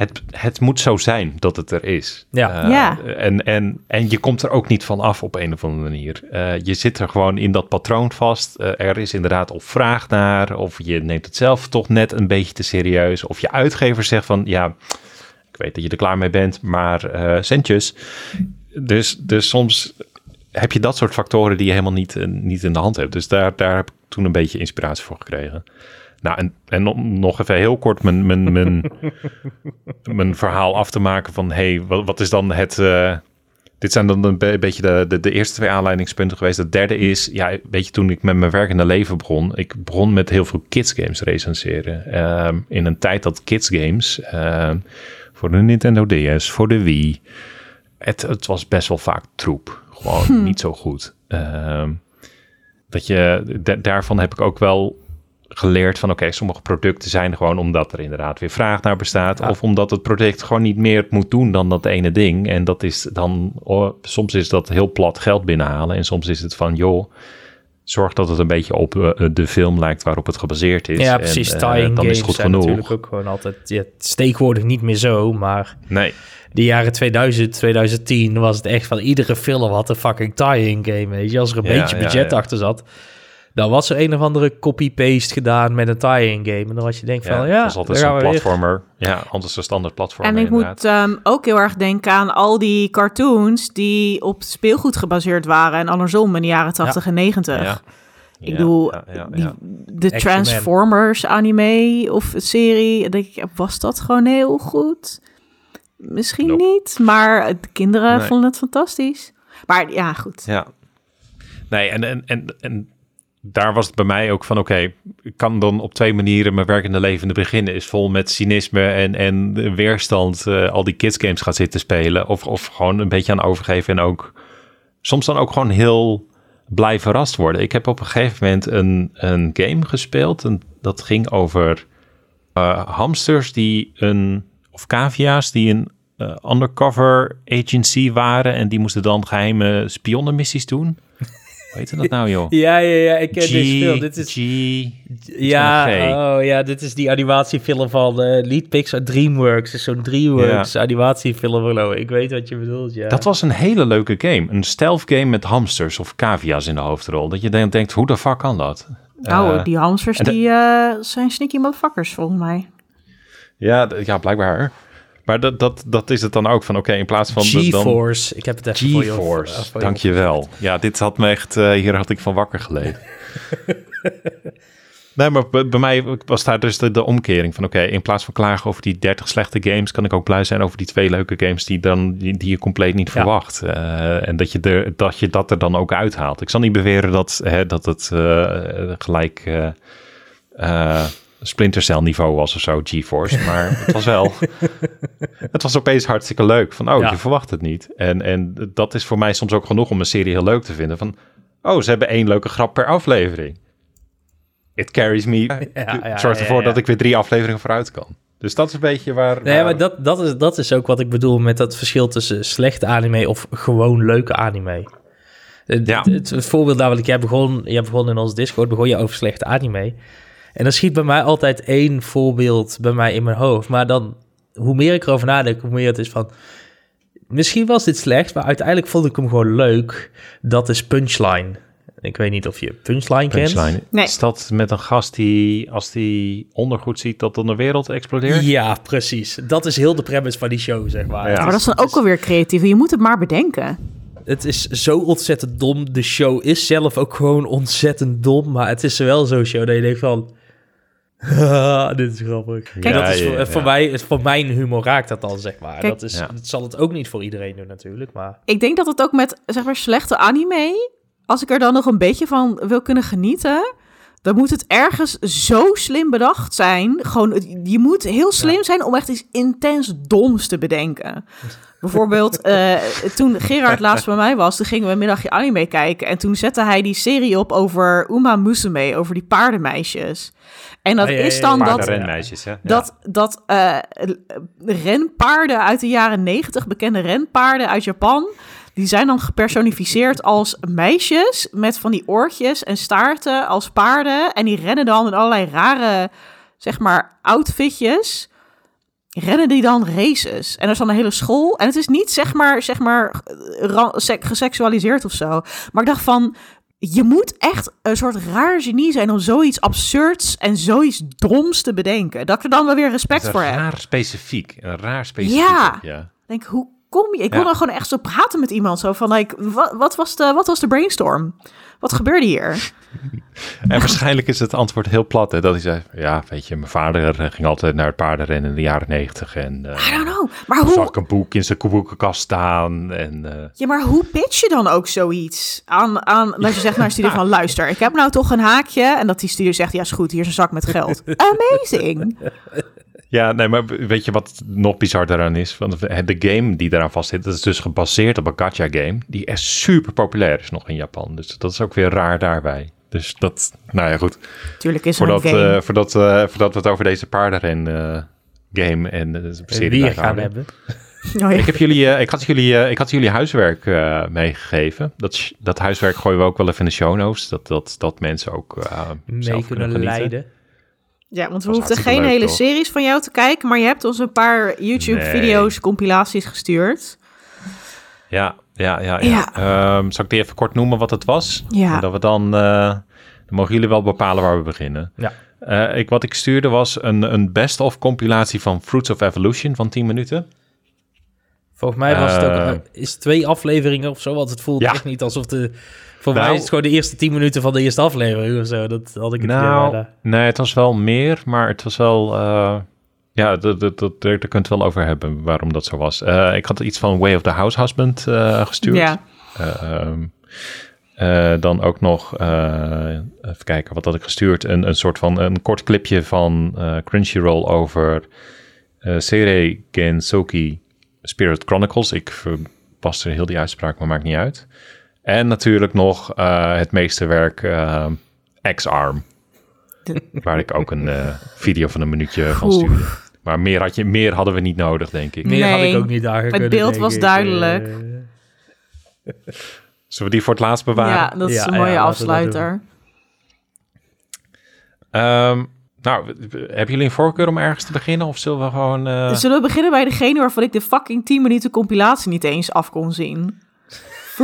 het, het moet zo zijn dat het er is. Ja. Eh, Ja. En, en, en je komt er ook niet van af op een of andere manier. Eh, je zit er gewoon in dat patroon vast. Eh, er is inderdaad of vraag naar, of je neemt het zelf toch net een beetje te serieus, of je uitgever zegt van, ja, ik weet dat je er klaar mee bent, maar eh centjes. Dus, dus soms heb je dat soort factoren die je helemaal niet, niet in de hand hebt. Dus daar, daar heb ik toen een beetje inspiratie voor gekregen. Nou, en, en om nog even heel kort mijn, mijn, mijn, mijn verhaal af te maken van... hey, wat, wat is dan het... eh, dit zijn dan een be- beetje de, de, de eerste twee aanleidingspunten geweest. Het derde is, ja, weet je, toen ik met mijn werkende leven begon... ik begon met heel veel kids games recenseren. Ehm, in een tijd dat kids games... ehm, voor de Nintendo DS, voor de Wii... Het, het was best wel vaak troep. Gewoon niet zo goed. Ehm, dat je, da- daarvan heb ik ook wel geleerd van oké, sommige producten zijn gewoon omdat er inderdaad weer vraag naar bestaat. Ja. Of omdat het product gewoon niet meer moet doen dan dat ene ding. En dat is dan, oh, soms is dat heel plat geld binnenhalen. En soms is het van joh, zorg dat het een beetje op eh, de film lijkt waarop het gebaseerd is. ja En, precies. eh, Tying dan games is het goed zijn genoeg. natuurlijk ook gewoon altijd... Ja, tegenwoordig niet meer zo, maar Nee, de jaren 2000, 2010 was het echt van iedere film had een fucking tie-in game, weet je. Als er een Ja, beetje budget achter zat, dan was er een of andere copy-paste gedaan met een tie-in game. En dan was je denkt van, ja, ja, dat is altijd zo'n weer. platformer. Ja, anders een standaard platformer En ik inderdaad. moet ehm, ook heel erg denken aan al die cartoons die op speelgoed gebaseerd waren en andersom in de jaren 80 en 90. Ja. Ik Ja, bedoel, ja, ja, die, de Action Transformers anime of serie, denk ik, was dat gewoon heel goed? Misschien Nope. niet, maar de kinderen Nee. vonden het fantastisch. Maar ja, goed. Ja. Nee, en, en, en, en daar was het bij mij ook van, oké, ik kan dan op twee manieren mijn werkende leven beginnen. Is vol met cynisme en, en weerstand eh, al die kids games gaat zitten spelen. Of, of gewoon een beetje aan overgeven en ook soms dan ook gewoon heel blij verrast worden. Ik heb op een gegeven moment een, een game gespeeld en dat ging over eh, hamsters die een, of cavia's die een eh, undercover agency waren en die moesten dan geheime spionnenmissies doen. Hoe heet dat nou, joh? Ja, ja, ja, ik ken G, deze film. Dit is, G, ja, oh ja, dit is die animatiefilm van eh Lead Pixar DreamWorks. is zo'n DreamWorks animatiefilm. geloof ik. Ik weet wat je bedoelt, ja. Dat was een hele leuke game. Een stealth game met hamsters of cavia's in de hoofdrol. Dat je dan denkt, hoe de fuck kan dat? Nou, die hamsters die eh, zijn sneaky motherfuckers volgens mij. ja, ja, blijkbaar. Maar dat, dat, dat is het dan ook van, oké, in plaats van... dan- GeForce. Ik heb het even voor je GeForce, voor je dankjewel. Ja, dit had me echt, eh, hier had ik van wakker geleden. nee, maar bij, bij mij was daar dus de, de omkering van, oké, in plaats van klagen over die 30 slechte games, kan ik ook blij zijn over die twee leuke games die, dan, die, die je compleet niet Ja. verwacht. Eh, en dat je, er, dat je dat er dan ook uithaalt. Ik zal niet beweren dat, hè, dat het eh, gelijk... Splinter Cell niveau was of zo, GeForce. Maar het was wel... het was opeens hartstikke leuk. Van, oh, Ja. je verwacht het niet. En, en dat is voor mij soms ook genoeg om een serie heel leuk te vinden. Van, oh, ze hebben één leuke grap per aflevering. It carries me. ja, zorgt ervoor dat ik weer drie afleveringen vooruit kan. Dus dat is een beetje waar... Nee, waar- maar dat, dat, is, dat is ook wat ik bedoel met dat verschil tussen slechte anime of gewoon leuke anime. Het, Ja. het, het voorbeeld namelijk, jij begon, jij begon in ons Discord, begon je over slechte anime. En dan schiet bij mij altijd één voorbeeld bij mij in mijn hoofd. Maar dan, hoe meer ik erover nadenk, hoe meer het is van... Misschien was dit slecht, maar uiteindelijk vond ik hem gewoon leuk. Dat is Punchline. Ik weet niet of je Punchline, kent. Punchline. Nee. Is dat met een gast die, als die ondergoed ziet, dat dan de wereld explodeert? Ja, precies. Dat is heel de premise van die show, zeg maar. Ja. Maar dat is dan ook alweer creatief. Je moet het maar bedenken. Het is zo ontzettend dom. De show is zelf ook gewoon ontzettend dom. Maar het is wel zo'n show dat je denkt van... "Ah, dit is grappig. Kijk, dat is voor, ja. voor mij, het- voor mijn humor raakt dat dan, zeg maar. Kijk, dat, is, Ja. dat zal het ook niet voor iedereen doen natuurlijk, maar... Ik denk dat het ook met, zeg maar, slechte anime... Als ik er dan nog een beetje van wil kunnen genieten... dan moet het ergens zo slim bedacht zijn. Gewoon, je moet heel slim zijn om echt iets intens doms te bedenken. Bijvoorbeeld, eh, toen Gerard laatst bij mij was... toen gingen we een middagje anime kijken... en toen zette hij die serie op over Uma Musume... over die paardenmeisjes. En dat Ah, ja, ja, is dan dat... Hè? Dat, dat eh, renpaarden uit de jaren negentig, bekende renpaarden uit Japan, die zijn dan gepersonificeerd als meisjes met van die oortjes en staarten als paarden. En die rennen dan in allerlei rare, zeg maar, outfitjes. Rennen die dan races. En er is dan een hele school. En het is niet, zeg maar, zeg maar sek- geseksualiseerd of zo. Maar ik dacht van, je moet echt een soort raar genie zijn om zoiets absurds en zoiets doms te bedenken. Dat ik er dan wel weer respect voor heb. raar specifiek. Een raar specifiek. Ja. ja. Denk, hoe kom je? Ik kon Ja. dan gewoon echt zo praten met iemand. Zo van, like, wat, wat, was de, wat was de brainstorm? Wat gebeurde hier? En waarschijnlijk is het antwoord heel plat. Hè, dat hij zei, ja, weet je, mijn vader eh, ging altijd naar het paardenrennen in de jaren negentig. En eh, I don't know. Maar zag hoe, ik een boek in zijn boekenkast staan. En eh, ja, maar hoe pitch je dan ook zoiets? Aan, aan, dat je zegt naar een studio van, luister, ik heb nou toch een haakje. En dat die studio zegt, ja is goed, hier is een zak met geld. Amazing. Ja, nee, maar weet je wat nog bizar daaraan is? Want de game die daaraan vastzit, dat is dus gebaseerd op een gacha game. Die echt super populair is nog in Japan. Dus dat is ook weer raar daarbij. Dus dat, nou ja, goed. Tuurlijk is er een Voordat, game. eh, voordat, eh, voordat we het over deze paardenren eh, game en de serie gaan hebben. Oh, ja. Ik, heb jullie, eh, ik, had jullie, eh, ik had jullie huiswerk eh, meegegeven. Dat, dat huiswerk gooien we ook wel even in de show notes. Dat, dat, dat mensen ook eh, Mee zelf kunnen genieten. leiden. Ja, want we hoefden geen leuk, hele toch? series van jou te kijken, maar je hebt ons een paar YouTube-video's, compilaties gestuurd. Ja, ja, ja. ja. Ja. Ehm, zal ik die even kort noemen wat het was? Ja. En dat we dan, eh, dan mogen jullie wel bepalen waar we beginnen. Ja. Eh, ik, wat ik stuurde was een, een best-of compilatie van Fruits of Evolution van 10 minuten. Volgens mij was het ook Eh. is twee afleveringen of zo, want het voelt Ja. echt niet alsof de... Voor Nou- mij is het gewoon de eerste tien minuten van de eerste aflevering of zo. Dat had ik het Nou, bijna. nee, het was wel meer, maar het was wel... eh, ja, dat, dat, dat, daar daar kunt het wel over hebben waarom dat zo was. Eh, ik had iets van Way of the House Husband eh, gestuurd. Ja. Eh, ehm, eh, dan ook nog, eh, even kijken, wat had ik gestuurd? Een, een soort van, een kort clipje van eh, Crunchyroll over eh Seirei Gensoki Spirit Chronicles. Ik verpas er heel die uitspraak, maar maakt niet uit. En natuurlijk nog eh, het meesterwerk eh, X-Arm. Waar ik ook een eh, video van een minuutje van stuurde. Maar meer, had je, meer hadden we niet nodig, denk ik. Meer had ik ook niet daar Het beeld was duidelijk. Zullen we die voor het laatst bewaren? Ja, dat is Ja, een mooie ja, afsluiter. Ehm, nou, hebben jullie een voorkeur om ergens te beginnen? Of zullen we gewoon... eh, Zullen we beginnen bij degene waarvan ik de fucking 10 minuten compilatie niet eens af kon zien?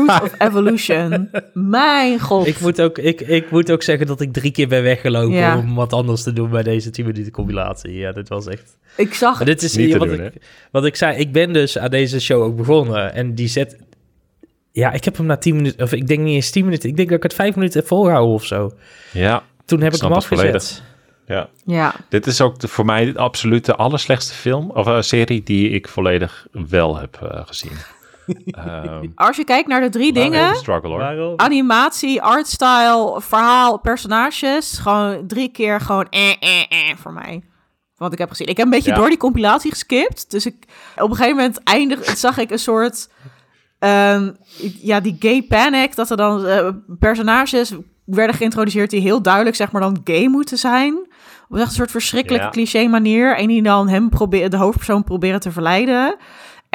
Fruit of Evolution. Mijn god. Ik moet, ook, ik, ik moet ook zeggen dat ik drie keer ben weggelopen Ja. om wat anders te doen bij deze 10 minuten compilatie. Ja, dit was echt... Ik zag... Maar dit is Niet te wat, doen, ik, wat ik zei. Ik ben dus aan deze show ook begonnen. En die zet... Ja, ik heb hem na 10 minuten... Of ik denk niet eens 10 minuten. Ik denk dat ik het 5 minuten heb volgehouden of zo. ja, Toen heb Ik ik, hem afgezet. ja. Ja. Dit is ook de, voor mij de absolute allerslechtste film of eh, serie die ik volledig wel heb eh, gezien. Ehm, Als je kijkt naar de drie dingen... een struggle hoor. Waarom? Animatie, artstyle, verhaal, personages. Gewoon drie keer gewoon eh, eh, eh voor mij. Wat ik heb gezien. Ik heb een beetje Ja. door die compilatie geskipt. Dus ik, op een gegeven moment eindig, zag ik een soort... ehm, ja, die gay panic. Dat er dan eh, personages werden geïntroduceerd die heel duidelijk zeg maar dan gay moeten zijn. Op echt een soort verschrikkelijke Ja. cliché manier. En die dan hem proberen, de hoofdpersoon proberen te verleiden.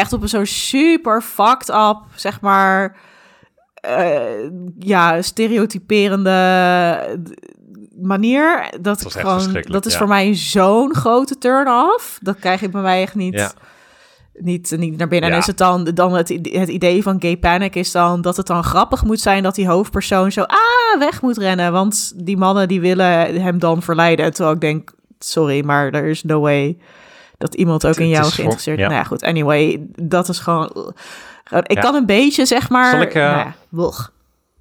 Echt op een zo super fucked up, zeg maar eh, ja, stereotyperende d- manier. Dat, echt gewoon, dat is ja. voor mij zo'n grote turn-off. Dat krijg ik bij mij echt niet. Ja. niet, niet naar binnen. En is het dan, dan het, het idee van gay panic is dan dat het dan grappig moet zijn dat die hoofdpersoon zo ah, weg moet rennen. Want die mannen die willen hem dan verleiden. Terwijl ik denk, sorry, maar er is no way dat iemand ook in jou is geïnteresseerd gewoon- Nou ja, goed. Anyway, dat is gewoon... gewoon- ik Ja. kan een beetje, zeg maar... Zal ik, eh, nou ja.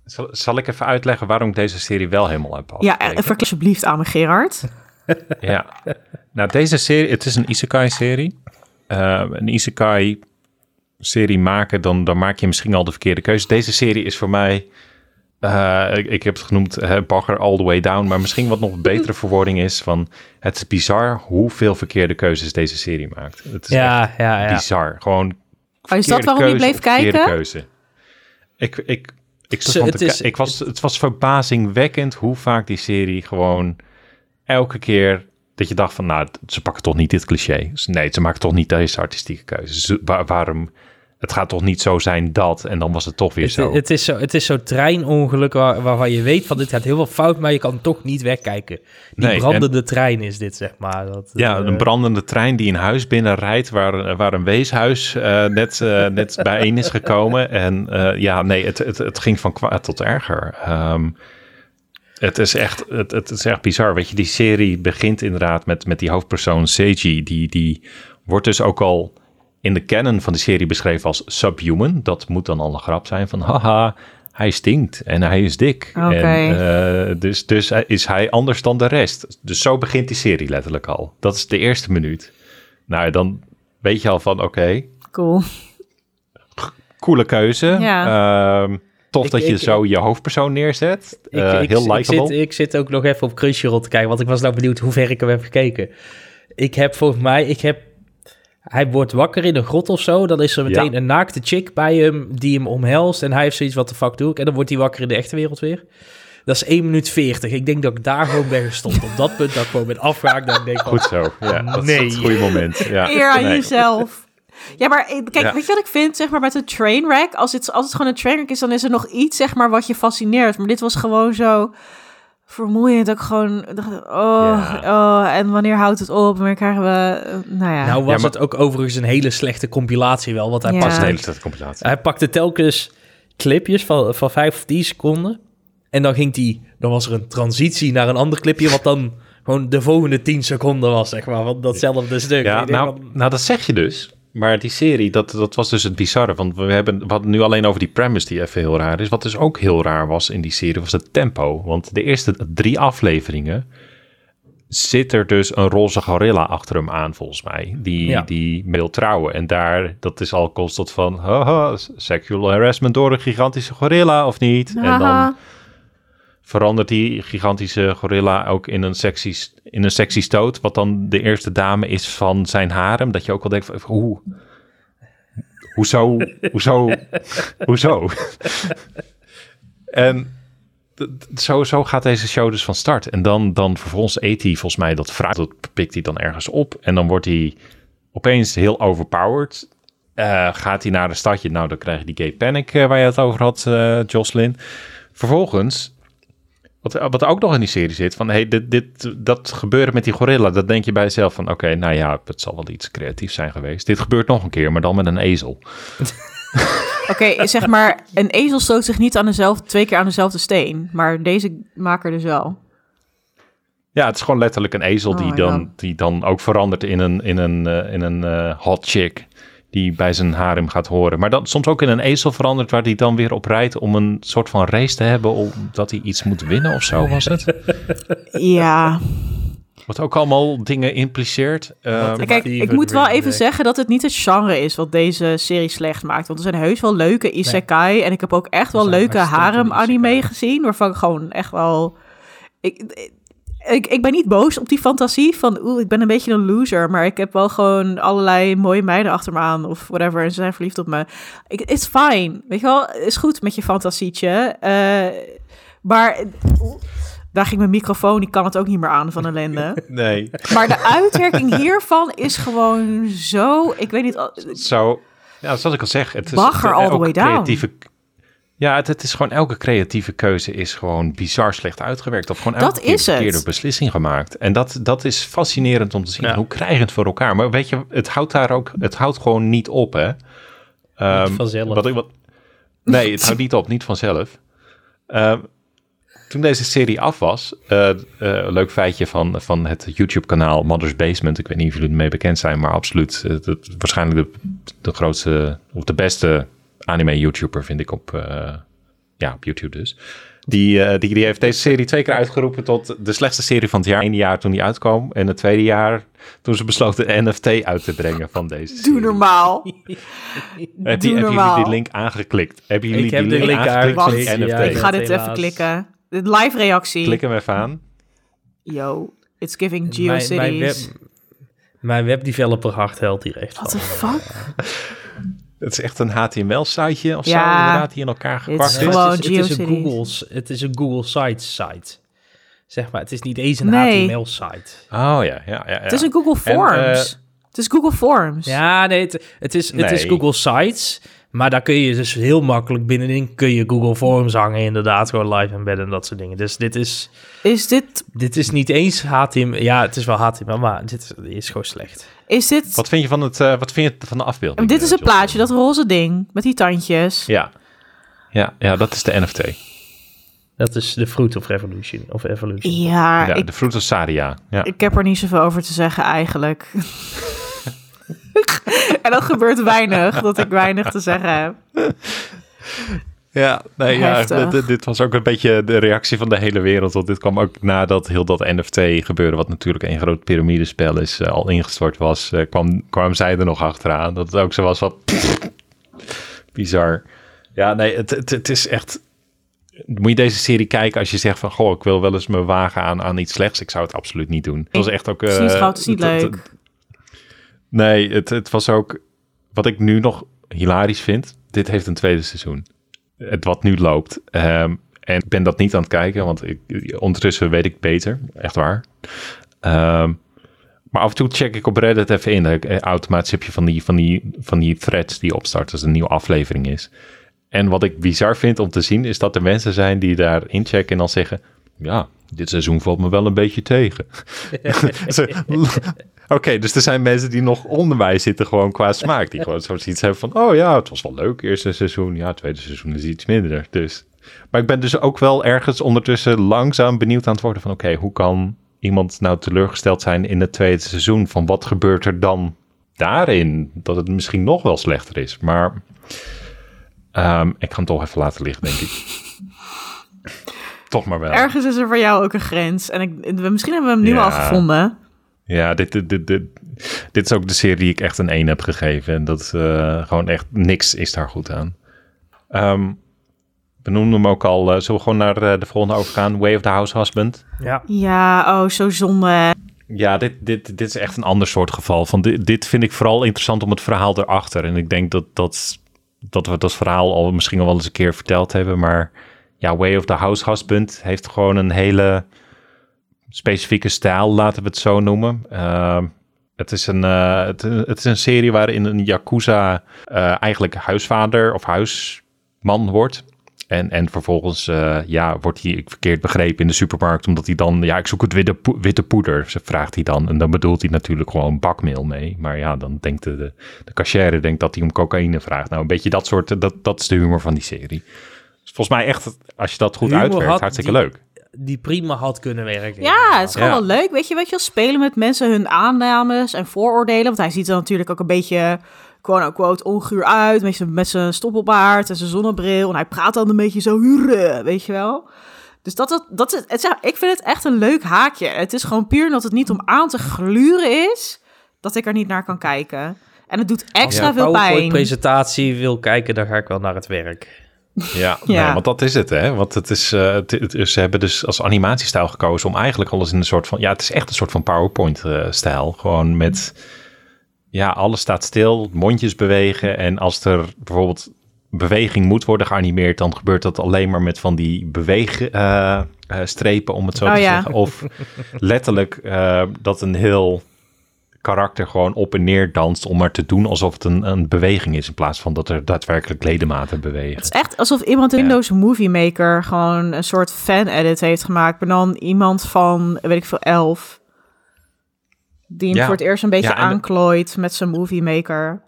Zal, zal ik even uitleggen waarom ik deze serie wel helemaal heb ja, eh, verklaar alsjeblieft aan me, Gerard. Ja. Nou, deze serie, het is een isekai-serie. Eh, een isekai-serie maken, dan, dan maak je misschien al de verkeerde keuze. Deze serie is voor mij, eh, ik, ik heb het genoemd, hè, bagger all the way down. Maar misschien wat nog een betere verwoording is van... Het is bizar hoeveel verkeerde keuzes deze serie maakt. Het is Ja, echt ja, ja. bizar. Gewoon Oh, is dat waarom je bleef kijken? Keuze. Ik, ik, ik, het is- ik was, het was verbazingwekkend hoe vaak die serie gewoon elke keer dat je dacht van, nou, ze pakken toch niet dit cliché. Dus nee, ze maken toch niet deze artistieke keuzes. Ze- wa- waarom? Het gaat toch niet zo zijn dat en dan was het toch weer Het, zo. het is zo, het is zo'n treinongeluk waar, waarvan je weet van dit gaat heel veel fout, maar je kan toch niet wegkijken. Die Nee, brandende trein is dit, zeg maar. Dat, ja, eh, een brandende trein die een huis binnenrijdt waar, waar een weeshuis eh, net, eh, net bijeen is gekomen. En eh, ja, nee, het, het, het ging van kwaad tot erger. Ehm, het, is echt, het, het is echt bizar. Weet je, die serie begint inderdaad met, met die hoofdpersoon Seiji. Die, die wordt dus ook al in de canon van de serie beschreven als subhuman. Dat moet dan al een grap zijn van haha, hij stinkt en hij is dik. En, eh, dus, dus is hij anders dan de rest. Dus zo begint die serie letterlijk al. Dat is de eerste minuut. Nou, dan weet je al van oké, Cool. coole keuze. Ja. Ehm, tof Ik- dat je ik- zo je hoofdpersoon neerzet. Ik, Eh, ik, heel ik, likable. zit, ik zit ook nog even op Crunchyroll te kijken, want ik was nou benieuwd hoe ver ik hem heb gekeken. Ik heb volgens mij, ik heb, hij wordt wakker in een grot of zo, dan is er meteen Ja. een naakte chick bij hem die hem omhelst en hij heeft zoiets, wat de fuck doe ik? En dan wordt hij wakker in de echte wereld weer. Dat is 1 minuut 40. Ik denk dat ik daar gewoon ben gestopt. Op dat punt dat ik gewoon ben afgehaakt. Dat ik denk van, Goed zo. Ja, dat Nee. is het goede moment. Ja. Eer aan Nee. jezelf. Ja, maar eh, kijk, Ja. weet je wat ik vind, zeg maar, met een trainwreck? Als het, als het gewoon een trainwreck is, dan is er nog iets, zeg maar, wat je fascineert. Maar dit was gewoon zo vermoeiend. Dat ik gewoon dacht, oh, oh, en wanneer houdt het op? Wanneer krijgen we, eh, nou ja. Nou was Ja, maar- het ook overigens een hele slechte compilatie wel. Want hij, Ja. Een hele slechte compilatie. hij pakte telkens clipjes van, van 5 of 10 seconden. En dan ging die, dan was er een transitie naar een ander clipje... wat dan gewoon de volgende 10 seconden was, zeg maar. Van datzelfde stuk. Ja, nou, van, nou, dat zeg je dus. Maar die serie, dat, dat was dus het bizarre. Want we, hebben, we hadden nu alleen over die premise die even heel raar is. Wat dus ook heel raar was in die serie, was het tempo. Want de eerste drie afleveringen zit er dus een roze gorilla achter hem aan, volgens mij. Die, Ja. die wil trouwen. En daar, dat is al constant van... Haha, sexual harassment door een gigantische gorilla, of niet? En dan. Verandert die gigantische gorilla ook in een sexy, in een sexy stoot, wat dan de eerste dame is van zijn harem. Dat je ook wel denkt van, hoe, hoezo, hoezo, hoezo? en zo, zo gaat deze show dus van start. En dan, dan vervolgens eet hij volgens mij dat fruit, dat pikt hij dan ergens op. En dan wordt hij opeens heel overpowered. Eh, gaat hij naar een stadje, nou dan krijg je die gay panic eh, waar je het over had, eh Jocelyn. Vervolgens wat, wat ook nog in die serie zit, van hey, dit, dit, dat gebeuren met die gorilla, dat denk je bij jezelf van, oké, nou ja, het zal wel iets creatiefs zijn geweest. Dit gebeurt nog een keer, maar dan met een ezel. Oké, zeg maar, een ezel stoot zich niet aan dezelfde, twee keer aan dezelfde steen. Maar deze maker dus wel. Ja, het is gewoon letterlijk een ezel Oh die, my dan, God. die dan ook verandert in een, in een, eh, in een eh, hot chick die bij zijn harem gaat horen. Maar dan soms ook in een ezel verandert waar hij dan weer op rijdt om een soort van race te hebben, omdat hij iets moet winnen of zo was het. Ja, Wat ook allemaal dingen impliceert. Ehm, kijk, ik moet wel even zeggen dat het niet het genre is wat deze serie slecht maakt. Want er zijn heus wel leuke isekai. En ik heb ook echt wel leuke harem-anime isekai. gezien. Waarvan ik gewoon echt wel... Ik, ik, ik ben niet boos op die fantasie van... Oeh, ik ben een beetje een loser. Maar ik heb wel gewoon allerlei mooie meiden achter me aan. Of whatever. En ze zijn verliefd op me. Ik, it's fine. Weet je wel? Is goed met je fantasietje. Eh, maar... Daar ging mijn microfoon, die kan het ook niet meer aan van ellende. nee. Maar de uitwerking hiervan is gewoon zo... Ik weet niet... Zo, ja, zoals ik al zeg, het is Bagger all the way down. creatieve. Ja, het, het is gewoon elke creatieve keuze is gewoon bizar slecht uitgewerkt. Of gewoon elke Dat keer is een verkeerde het. beslissing gemaakt. En dat, dat is fascinerend om te zien. Ja. Hoe krijg je het voor elkaar? Maar weet je, het houdt daar ook, het houdt gewoon niet op, hè? Ehm, vanzelf. Wat ik, wat, nee, het houdt niet op, niet vanzelf. Ehm, toen deze serie af was, eh, eh, leuk feitje van, van het YouTube-kanaal Mother's Basement. Ik weet niet of jullie ermee bekend zijn, maar absoluut. Het, het- waarschijnlijk de, de grootste, of de beste anime-YouTuber vind ik op, eh, ja, op YouTube dus. Die, eh, die, die heeft deze serie twee keer uitgeroepen tot de slechtste serie van het jaar. Eén jaar toen die uitkwam en het tweede jaar toen ze besloten een NFT uit te brengen van deze serie. Doe normaal. Heb, je, Doe hebben jullie normaal. die link aangeklikt? Hebben jullie Ik heb die de link link aangeklikt voor die aangeklikt, NFT? ja, Ik ga dit helaas. even klikken. De live reactie. Klik hem even aan. Yo, it's giving Mijn, mijn, GeoCities. web, mijn webdeveloper hart helpt hier echt What van. the fuck? Het is echt een HTML-siteje of zo, Ja. inderdaad, die in elkaar Het gekwakt is gewoon- het, is, het, is een GeoCities. Google, het is een Google Sites site. Zeg maar, het is niet eens een Nee. HTML-site. Oh ja, ja, ja. ja. Het is een Google En, Forms. eh, het is Google Forms. Ja, nee, het, het, is, het is. Google Sites. Maar daar kun je dus heel makkelijk binnenin kun je Google Forms hangen. Inderdaad, gewoon live embedden en dat soort dingen. Dus dit is, Is dit, dit is niet eens HTML. Ja, het is wel HTML, maar dit is gewoon slecht. Is dit, Wat vind je van, het, eh, wat vind je van de afbeelding? dit is eh, het Jocelyn? plaatje, dat roze ding met die tandjes. Ja. Ja, ja, dat is de NFT. Dat is de Fruit of Revolution. Of Evolution. Ja, ja, ik, de Fruit of Saria. Ja. ik heb er niet zoveel over te zeggen eigenlijk. en dat gebeurt weinig, dat ik weinig te zeggen heb. Ja, nee, ja dit, dit was ook een beetje de reactie van de hele wereld. Want dit kwam ook nadat heel dat NFT gebeuren, wat natuurlijk een groot piramidespel is, eh, al ingestort was, eh, kwam, kwam zij er nog achteraan. Dat het ook zo was van bizar. Ja, nee, het, het, het is echt... Moet je deze serie kijken als je zegt van... Goh, ik wil wel eens me wagen aan, aan iets slechts. Ik zou het absoluut niet doen. Het was echt ook... Is niet het- het- leuk. Nee, het, het was ook... Wat ik nu nog hilarisch vind... Dit heeft een tweede seizoen. Het wat nu loopt. Ehm, en ik ben dat niet aan het kijken, want ik, ondertussen weet ik beter. Echt waar. Ehm, maar af en toe check ik op Reddit even in. Eh, Automatisch heb je van die, van, die, van die threads die opstarten als een nieuwe aflevering is. En wat ik bizar vind om te zien, is dat er mensen zijn die daar inchecken en dan zeggen... Ja, dit seizoen valt me wel een beetje tegen. Oké, dus er zijn mensen die nog onder mij zitten gewoon qua smaak. Die gewoon zoiets hebben van... Oh ja, het was wel leuk, eerste seizoen. Ja, tweede seizoen is iets minder. Dus. Maar ik ben dus ook wel ergens ondertussen langzaam benieuwd aan het worden van... Oké, hoe kan iemand nou teleurgesteld zijn in het tweede seizoen? Van wat gebeurt er dan daarin? Dat het misschien nog wel slechter is. Maar ehm, ik ga hem toch even laten liggen, denk ik. toch maar wel. Ergens is er voor jou ook een grens. En ik, we- misschien hebben we hem nu Ja. al gevonden. Ja, dit, dit, dit, dit, dit is ook de serie die ik echt een 1 heb gegeven. En dat eh, gewoon echt niks is daar goed aan. Ehm, we noemden hem ook al. eh, zullen we gewoon naar eh, de volgende overgaan? Way of the House Husband. Ja. Ja, oh, zo zonde. Ja, dit, dit, dit is echt een ander soort geval. Van dit, dit vind ik vooral interessant om het verhaal erachter. En ik denk dat, dat, dat we dat verhaal al misschien al wel eens een keer verteld hebben. Maar ja, Way of the House Husband heeft gewoon een hele specifieke stijl, laten we het zo noemen. Ehm, het, is een, eh, het, is een serie waarin een Yakuza eh, eigenlijk huisvader of huisman wordt. En, en vervolgens eh, ja, wordt hij verkeerd begrepen in de supermarkt. Omdat hij dan, ja, ik zoek het witte, witte poeder, vraagt hij dan. En dan bedoelt hij natuurlijk gewoon bakmeel mee. Maar ja, dan denkt de, de, de denkt dat hij om cocaïne vraagt. Nou, een beetje dat soort, dat, dat is de humor van die serie. Volgens mij echt, als je dat goed Humor uitwerkt, had hartstikke die- leuk. Die prima had kunnen werken. Ja, het is gewoon Ja. wel leuk. Weet je, weet je wel, spelen met mensen hun aannames en vooroordelen. Want hij ziet er natuurlijk ook een beetje, quote-unquote, onguur uit. Met zijn- Met zijn stoppelbaard en zijn zonnebril. En hij praat dan een beetje zo, weet je wel. Dus dat, dat, dat is, het, ik vind het echt een leuk haakje. Het is gewoon puur dat het niet om aan te gluren is, dat ik er niet naar kan kijken. En het doet extra Als je veel een pijn. PowerPoint-presentatie wil kijken, dan ga ik wel naar het werk. Ja, Ja. nee, want dat is het, hè? Want het is, eh, het, ze hebben dus als animatiestijl gekozen om eigenlijk alles in een soort van, ja, het is echt een soort van PowerPoint-stijl. Gewoon met, ja, alles staat stil, mondjes bewegen en als er bijvoorbeeld beweging moet worden geanimeerd, dan gebeurt dat alleen maar met van die beweegstrepen, om het zo Oh, te ja. zeggen. Of letterlijk eh, dat een heel karakter gewoon op en neer danst om maar te doen alsof het een, een beweging is in plaats van dat er daadwerkelijk ledematen bewegen. Het is echt alsof iemand in Ja. Windows Movie Maker gewoon een soort fan-edit heeft gemaakt. Maar dan iemand van, weet ik veel, elf. Die hem Ja. voor het eerst een beetje Ja, aanklooit met zijn Movie Maker.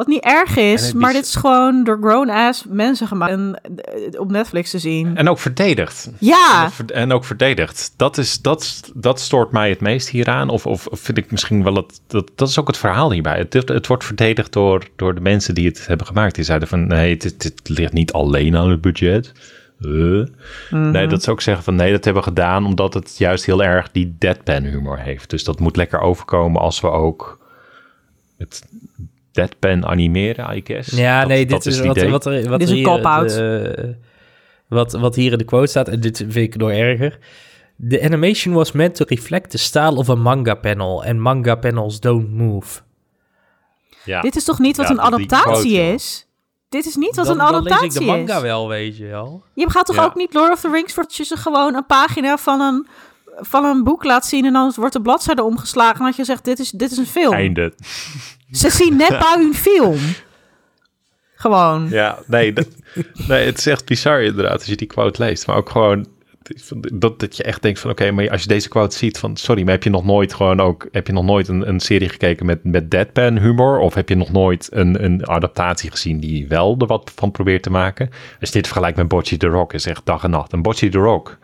Wat niet erg is, maar dit is gewoon door grown-ass mensen gemaakt en, eh, op Netflix te zien. En ook verdedigd. Ja, En ook verdedigd. Dat, is, dat, dat stoort mij het meest hieraan. Of, of vind ik misschien wel het. Dat, dat is ook het verhaal hierbij. Het, het wordt verdedigd door, door de mensen die het hebben gemaakt. Die zeiden van nee, dit, dit ligt niet alleen aan het budget. Uh. Nee, dat ze ook zeggen van nee, dat hebben we gedaan omdat het juist heel erg die deadpan humor heeft. Dus dat moet lekker overkomen als we ook het deadpan animeren, I guess. Ja, Dat- nee, dat dit is, wat, wat er, wat Dit is een hier, cop-out. de- wat, wat hier in de quote staat, en dit vind ik nog erger. The animation was meant to reflect the style of a manga panel, and manga panels don't move. Ja. dit is toch niet wat Ja, een adaptatie quote, ja. is? Dit is niet wat dan, een dan lees ik adaptatie de manga is. wel, weet je wel. Je gaat toch Ja. ook niet Lord of the Rings voor je ze gewoon een pagina van een, van een boek laat zien en dan wordt de bladzijde omgeslagen en dat je zegt dit is, dit is een film. Einde. Ze zien net bij een film. Gewoon. Ja, nee, dat, nee, het is echt bizar inderdaad als je die quote leest. Maar ook gewoon dat, dat je echt denkt van oké, maar als je deze quote ziet van sorry, maar heb je nog nooit gewoon ook, heb je nog nooit een, een serie gekeken met, met deadpan humor? Of heb je nog nooit een, een adaptatie gezien die wel er wat van probeert te maken? Als je dit vergelijkt met Bocce the Rock, is echt dag en nacht. En Bocce the Rock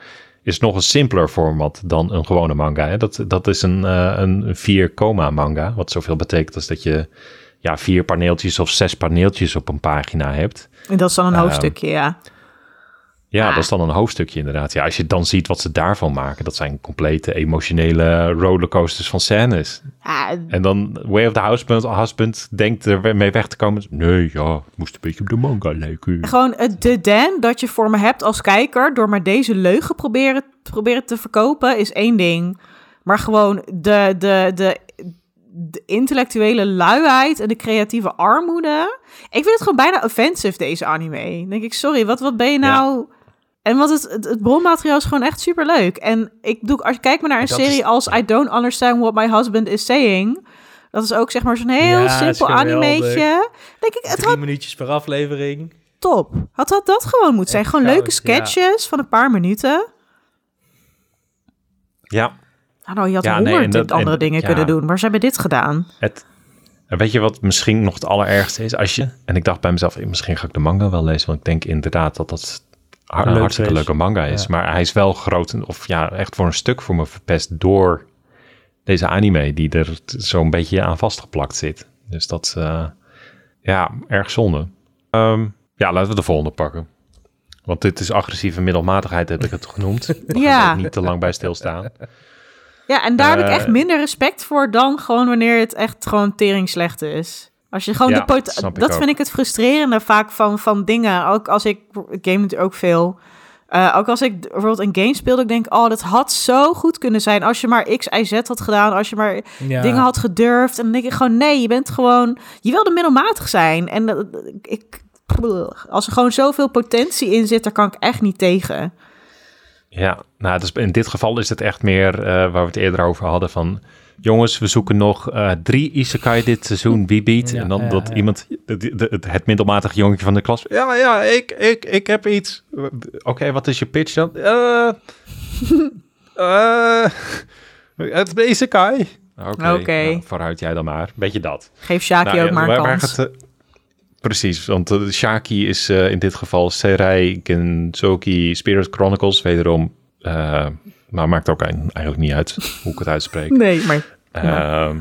is nog een simpeler format dan een gewone manga. Hè? Dat, dat is een, eh, een vier coma manga, wat zoveel betekent als dat je ja, vier paneeltjes of zes paneeltjes op een pagina hebt. En dat is dan een Ehm, hoofdstukje, ja. Ja, Ah. dat is dan een hoofdstukje inderdaad. Ja, als je dan ziet wat ze daarvan maken, dat zijn complete emotionele rollercoasters van scènes. En dan Way of the Husband, husband denkt er mee weg te komen. Nee, ja, het moest een beetje op de manga lijken. Gewoon het de den dat je voor me hebt als kijker door maar deze leugen proberen, proberen te verkopen is één ding. Maar gewoon de, de, de, de intellectuele luiheid en de creatieve armoede. Ik vind het gewoon bijna offensive, deze anime. Dan denk ik, sorry, wat, wat ben je nou... En want het, het, het bronmateriaal is gewoon echt super leuk. En ik doe, als je kijkt maar naar een Dat serie is- als I Don't Understand What My Husband Is Saying. Dat is ook zeg maar zo'n heel Ja, simpel animeetje. Denk ik, het Drie had minuutjes per aflevering. top. Had dat dat gewoon moeten zijn? Gewoon leuke ja. sketches van een paar minuten. Ja, Nou, je had Ja, honderd andere en- dingen ja. kunnen doen. Maar ze hebben dit gedaan. het... Weet je wat misschien nog het allerergste is? Als je, en ik dacht bij mezelf, misschien ga ik de manga wel lezen. Want ik denk inderdaad dat dat een Leuk hartstikke leuke manga is. Ja. Maar hij is wel groot, of ja, echt voor een stuk voor me verpest door deze anime die er zo'n beetje aan vastgeplakt zit. Dus dat, eh, ja, erg zonde. Ehm, ja, laten we de volgende pakken. Want dit is agressieve middelmatigheid, heb ik het genoemd. We gaan Ja. er niet te lang bij stilstaan. Ja, en daar heb ik Eh, echt minder respect voor dan gewoon wanneer het echt gewoon tering slecht is. Als je gewoon Ja, de pot- dat ik vind ik het frustrerende vaak van, van dingen. Ook als ik, ik game natuurlijk ook veel. Eh, ook als ik bijvoorbeeld een game speelde, ik denk, oh, dat had zo goed kunnen zijn als je maar X, Y, Z had gedaan, als je maar Ja. dingen had gedurfd. En dan denk ik gewoon, nee, je bent gewoon, je wilde middelmatig zijn. En dat- ik, als er gewoon zoveel potentie in zit, daar kan ik echt niet tegen. Ja, nou, dus in dit geval is het echt meer eh, waar we het eerder over hadden van... Jongens, we zoeken nog eh, drie isekai dit seizoen. Wie biedt? Ja, en dan ja, dat ja. iemand, de, de- het, het middelmatige jongetje van de klas... Ja, ja, ik, ik, ik heb iets. Oké, wat is je pitch dan? Eh eh, het is isekai. Oké, Oké. nou, vooruit jij dan maar. Beetje dat. Geef Shaki Nou, ook ja, maar een waar kans. gaat, eh, precies, want uh, Shaki is eh, in dit geval Serai Gensoki Spirit Chronicles, wederom. Eh, maar maakt ook eigenlijk niet uit hoe ik het uitspreek. Nee, maar Ehm,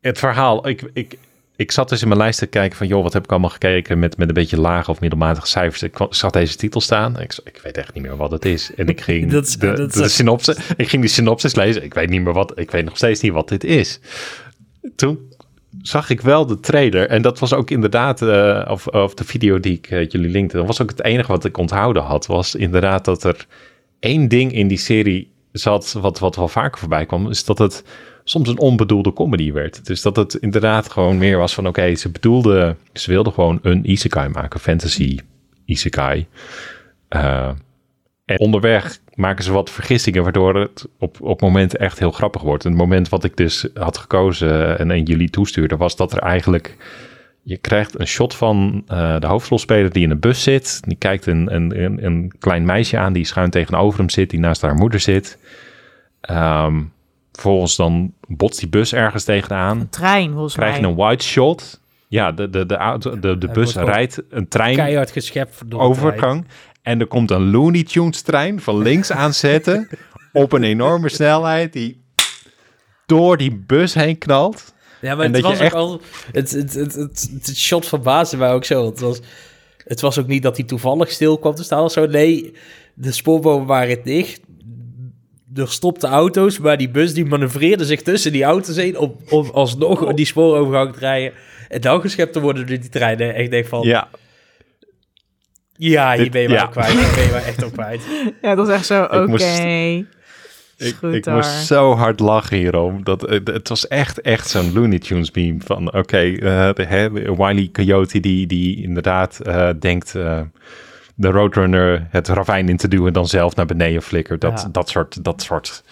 het verhaal, ik, ik, ik zat dus in mijn lijst te kijken van, joh, wat heb ik allemaal gekeken met, met een beetje lage of middelmatige cijfers. Ik zag deze titel staan. Ik, ik weet echt niet meer wat het is. En ik ging Dat de, dat de synopsis, ik ging die synopsis lezen. Ik weet niet meer wat, ik weet nog steeds niet wat dit is. Toen zag ik wel de trailer. En dat was ook inderdaad, eh, of, of de video die ik eh, jullie linkte. Dat was ook het enige wat ik onthouden had. Was inderdaad dat er één ding in die serie zat, wat, wat wel vaker voorbij kwam. Is dat het soms een onbedoelde comedy werd. Dus dat het inderdaad gewoon meer was van... Oké, ze bedoelde, ze wilde gewoon een isekai maken. Fantasy isekai. Eh, En onderweg maken ze wat vergissingen, waardoor het op, op momenten echt heel grappig wordt. En het moment wat ik dus had gekozen en jullie toestuurde, was dat er eigenlijk... Je krijgt een shot van uh, de hoofdrolspeler die in een bus zit. Die kijkt een, een, een, een, klein meisje aan die schuin tegenover hem zit, die naast haar moeder zit. Um, vervolgens dan botst die bus ergens tegenaan. Een trein, volgens Krijg je mij. een wide shot. Ja, de, de, de, auto, de, de bus rijdt een trein Keihard geschept door overgang. En er komt een Looney Tunes trein van links aanzetten op een enorme snelheid die door die bus heen knalt. Ja, maar En het dat was je ook echt- al... Het, het, het, het, het shot verbaasde mij ook zo. Het was, het was ook niet dat hij toevallig stil kwam te staan of zo. Nee, de spoorbomen waren dicht. Er stopten auto's, maar die bus die manoeuvreerde zich tussen die auto's heen... om, om alsnog die spoorovergang te rijden. En dan geschept te worden door die treinen. En ik denk van, ja, Ja, hier ben je ja. ook kwijt. Hier ben je mij echt ook kwijt. Ja, dat is echt zo, oké. moest- ik, ik moest zo hard lachen hierom. Dat, eh, het was echt, echt zo'n Looney Tunes meme van... Oké, eh, de- hè, Wile Coyote die, die inderdaad eh, denkt... eh, de Roadrunner het ravijn in te duwen... en dan zelf naar beneden flikkert. Dat, Ja. dat, soort, dat, soort,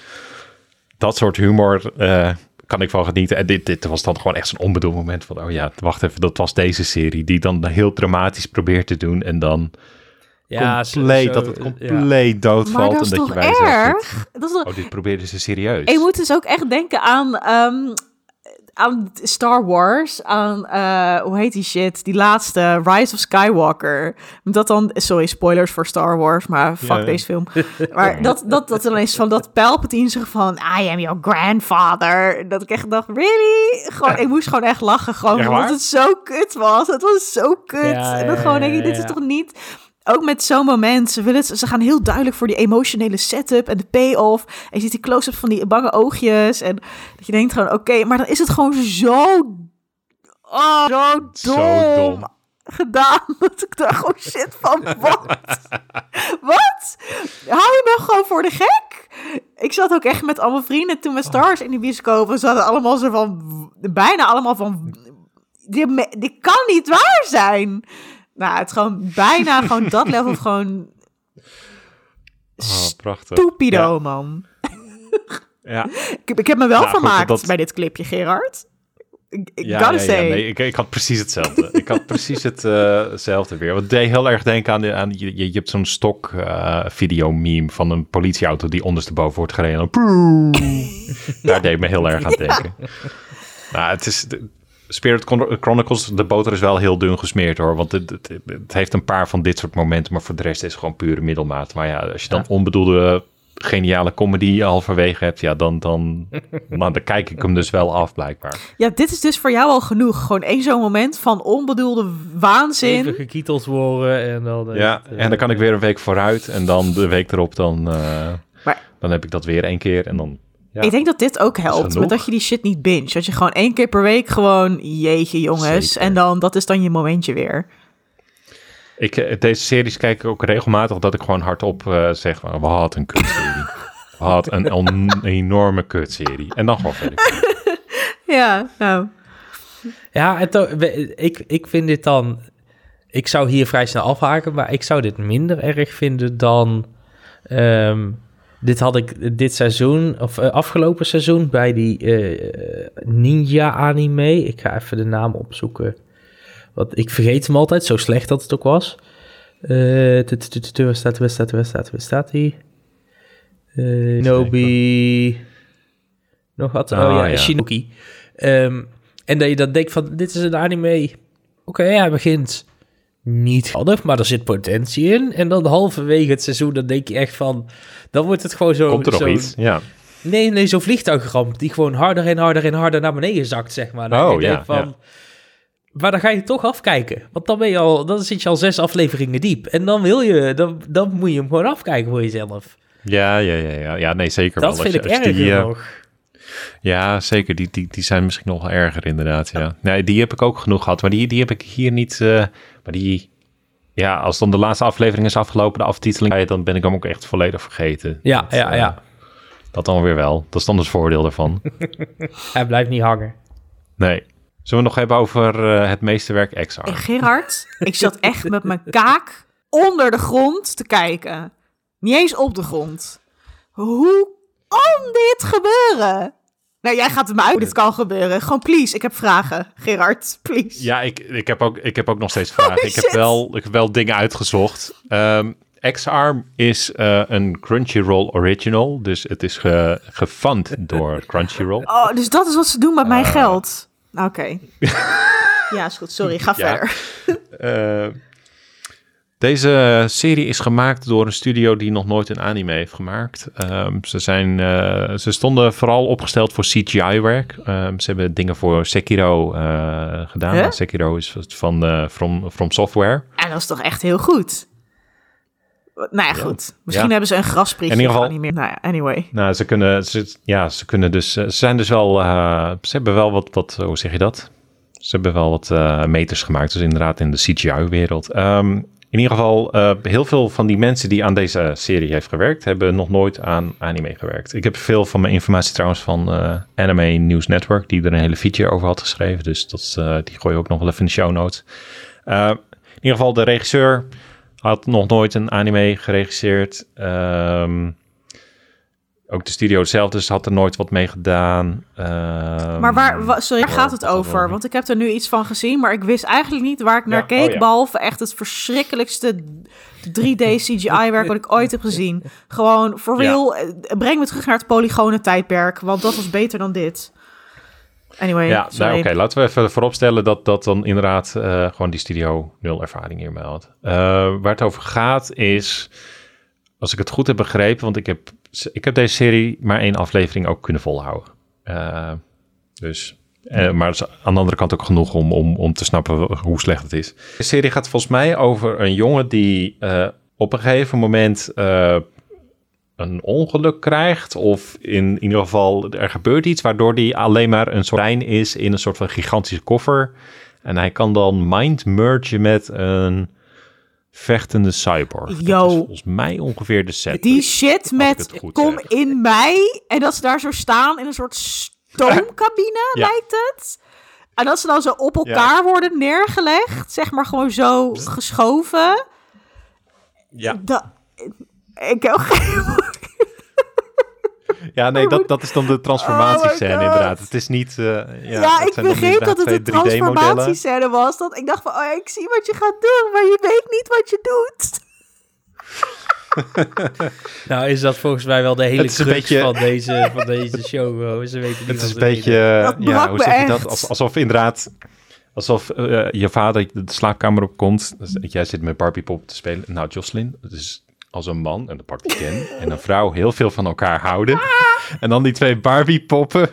dat soort humor eh, kan ik van genieten. En dit, dit was dan gewoon echt zo'n onbedoeld moment van... oh ja, wacht even, dat was deze serie... die dan heel dramatisch probeert te doen... en dan Ja, compleet, zo- dat het ja. compleet Maar doodvalt. dat is en dat toch je erg? Dat is toch- Oh, dit probeerden ze serieus. En je moet dus ook echt denken aan, ehm, aan Star Wars, aan, eh, hoe heet die shit, die laatste, Rise of Skywalker. Dat dan, sorry, spoilers voor Star Wars, maar fuck Ja. deze film. Maar dat, dat, dat dan is van dat Palpatine zegt van, I am your grandfather. Dat ik echt dacht, really? Gewoon, ik moest gewoon echt lachen, gewoon omdat het zo kut was. Het was zo kut. Ja, en dan ja, gewoon denk ja, ik, dit is ja. toch niet... Ook met zo'n moment, ze, willen, ze gaan heel duidelijk voor die emotionele setup en de payoff. En je ziet die close-up van die bange oogjes. En dat je denkt gewoon, oké, maar dan is het gewoon zo... Oh, zo dom, Zo dom. gedaan. Dat ik daar gewoon shit van, wat? wat? Hou je me gewoon voor de gek? Ik zat ook echt met allemaal vrienden toen met Stars in die bioscoop. We zaten allemaal zo van, bijna allemaal van... Dit kan niet waar zijn. Nou, het is gewoon bijna gewoon dat level van gewoon Oh, prachtig. stupido, Ja. man. Ja, Ik, ik heb me wel Nou, goed, vermaakt dat- bij dit clipje, Gerard. Ik, ik ja, ja, ja, nee, ik, ik had precies hetzelfde. ik had precies het, eh, hetzelfde weer. Het deed heel erg denken aan, de, aan je, je, hebt zo'n stok eh, video meme van een politieauto die ondersteboven wordt gereden. Daar deed me heel erg aan denken. Nou, het is... Spirit Chron- Chronicles, de boter is wel heel dun gesmeerd hoor. Want het, het, het heeft een paar van dit soort momenten, maar voor de rest is het gewoon pure middelmaat. Maar ja, als je dan onbedoelde geniale comedy halverwege hebt, ja, dan, dan, nou, dan kijk ik hem dus wel af blijkbaar. Ja, dit is dus voor jou al genoeg. Gewoon één zo'n moment van onbedoelde waanzin. Even gekieteld worden en dan... eh, Ja, eh, en dan kan ik weer een week vooruit en dan de week erop dan, eh, Maar- dan heb ik dat weer één keer en dan... Ja. Ik denk dat dit ook helpt, met dat je die shit niet binge. Dat je gewoon één keer per week gewoon, jeetje jongens. Zeker. En dan, dat is dan je momentje weer. Ik, eh, deze series kijk ik ook regelmatig dat ik gewoon hardop eh zeg van, wat een kutserie. Wat een on- enorme kutserie. En dan gewoon verder. Ja, nou. Ja, en to- we- ik, ik vind dit dan... Ik zou hier vrij snel afhaken, maar ik zou dit minder erg vinden dan... ehm, dit had ik dit seizoen, of eh, afgelopen seizoen, bij die eh, ninja-anime. Ik ga even de naam opzoeken. Want ik vergeet hem altijd, zo slecht dat het ook was. Waar staat, waar staat, waar staat, waar staat die? Eh, Nobi... Nog wat? Oh, ja, ja. Shinoki. Ehm, en dat je dan denkt van, dit is een anime. Oké, hij begint niet handig, maar er zit potentie in. En dan halverwege het seizoen, dan denk je echt van... Dan wordt het gewoon zo... Komt er nog iets? Ja. Nee, nee, zo'n vliegtuigramp die gewoon harder en harder en harder naar beneden zakt, zeg maar. Dan Oh, ja, van, ja. Maar dan ga je toch afkijken. Want dan, ben je al, dan zit je al zes afleveringen diep. En dan wil je, dan, dan moet je hem gewoon afkijken voor jezelf. Ja, ja, ja, ja. Ja, nee, zeker Dat wel. vind Als ik je- je erger die, eh, nog. Ja, zeker. Die, die, die zijn misschien nog wel erger, inderdaad. Ja. Nee, die heb ik ook genoeg gehad. Maar die, die heb ik hier niet. eh, maar die. Ja, als dan de laatste aflevering is afgelopen, de aftiteling, dan ben ik hem ook echt volledig vergeten. Ja, dat, ja, eh, ja. Dat dan weer wel. Dat is dan het voordeel daarvan. Hij blijft niet hangen. Nee. Zullen we nog hebben over eh, het meesterwerk XR? En Gerard, ik zat echt met mijn kaak onder de grond te kijken. Niet eens op de grond. Hoe kan dit gebeuren? Nou, jij gaat het me uit hoe dit kan gebeuren. Gewoon, please, ik heb vragen. Gerard, please. Ja, ik, ik, heb ook, ik heb ook nog steeds vragen. ik, heb wel, ik heb wel dingen uitgezocht. Ehm X-Arm is eh, een Crunchyroll original. Dus het is ge, gefund door Crunchyroll. Oh, dus dat is wat ze doen met mijn Eh. geld. Oké. ja, is goed. Sorry, ga Ja. verder. Eh, deze serie is gemaakt door een studio die nog nooit een anime heeft gemaakt. Ehm, ze, zijn, eh, ze stonden vooral opgesteld voor CGI-werk. Ehm, ze hebben dingen voor Sekiro eh, gedaan. Huh? Sekiro is van eh, From, From Software. En dat is toch echt heel goed. Nou ja, goed. Misschien Ja. hebben ze een grasprietje In geval- niet meer. Nou ja, anyway. Nou, ze kunnen, ze, ja, ze kunnen dus, ze zijn dus wel, ze hebben wel wat, wat, hoe zeg je dat? Ze hebben wel wat meters gemaakt, dus inderdaad in de CGI-wereld. Ehm, in ieder geval, eh, heel veel van die mensen die aan deze serie heeft gewerkt, hebben nog nooit aan anime gewerkt. Ik heb veel van mijn informatie trouwens van eh, Anime News Network, die er een hele feature over had geschreven. Dus dat, eh, die gooi je ook nog wel even in de show notes. In ieder geval, de regisseur had nog nooit een anime geregisseerd. Ehm, ook de studio zelf dus had er nooit wat mee gedaan. Ehm, Maar waar, wa- sorry, waar gaat het over? Want ik heb er nu iets van gezien, maar ik wist eigenlijk niet waar ik naar Ja, keek. oh ja. Behalve echt het verschrikkelijkste 3D CGI-werk wat ik ooit heb gezien. Gewoon, for Ja. real, eh, breng me terug naar het polygone tijdperk, want dat was beter dan dit. Anyway, Ja, nou, oké, laten we even vooropstellen dat dat dan inderdaad eh, gewoon die studio nul ervaring hiermee had. Eh, waar het over gaat is, als ik het goed heb begrepen, want ik heb, ik heb deze serie maar één aflevering ook kunnen volhouden. Eh, dus, eh, maar is aan de andere kant ook genoeg om, om, om te snappen hoe slecht het is. De serie gaat volgens mij over een jongen die eh, op een gegeven moment een ongeluk krijgt. Of in ieder geval er gebeurt iets waardoor hij alleen maar een soort lijn is in een soort van gigantische koffer. En hij kan dan mind mergen met een vechtende cyborg. Dat Yo. is volgens mij ongeveer de set. Die shit met kom zeg. in mij en dat ze daar zo staan in een soort stoomcabine, Ja. lijkt het. En dat ze dan zo op elkaar worden neergelegd, zeg maar gewoon zo geschoven. Ja, Dat, ik heb geen... ja nee, dat, dat is dan de transformatiescène Oh inderdaad. Het is niet... eh, ja, Ja, het ik begreep dat het inderdaad een twee 3D-modellen. transformatiescène was. Dat ik dacht van, oh, ik zie wat je gaat doen, maar je weet niet wat je doet. Nou is dat volgens mij wel de hele crux beetje- van, deze, van deze show. Ze weten niet Het is een beetje, weten. Dat brak ja, hoe me zeg je dat? Als, alsof inderdaad, alsof eh, je vader de slaapkamer opkomt. Dus jij zit met Barbie pop te spelen. Nou, Jocelyn, het is als een man, en dat pakt Ken, en een vrouw heel veel van elkaar houden. En dan die twee Barbie poppen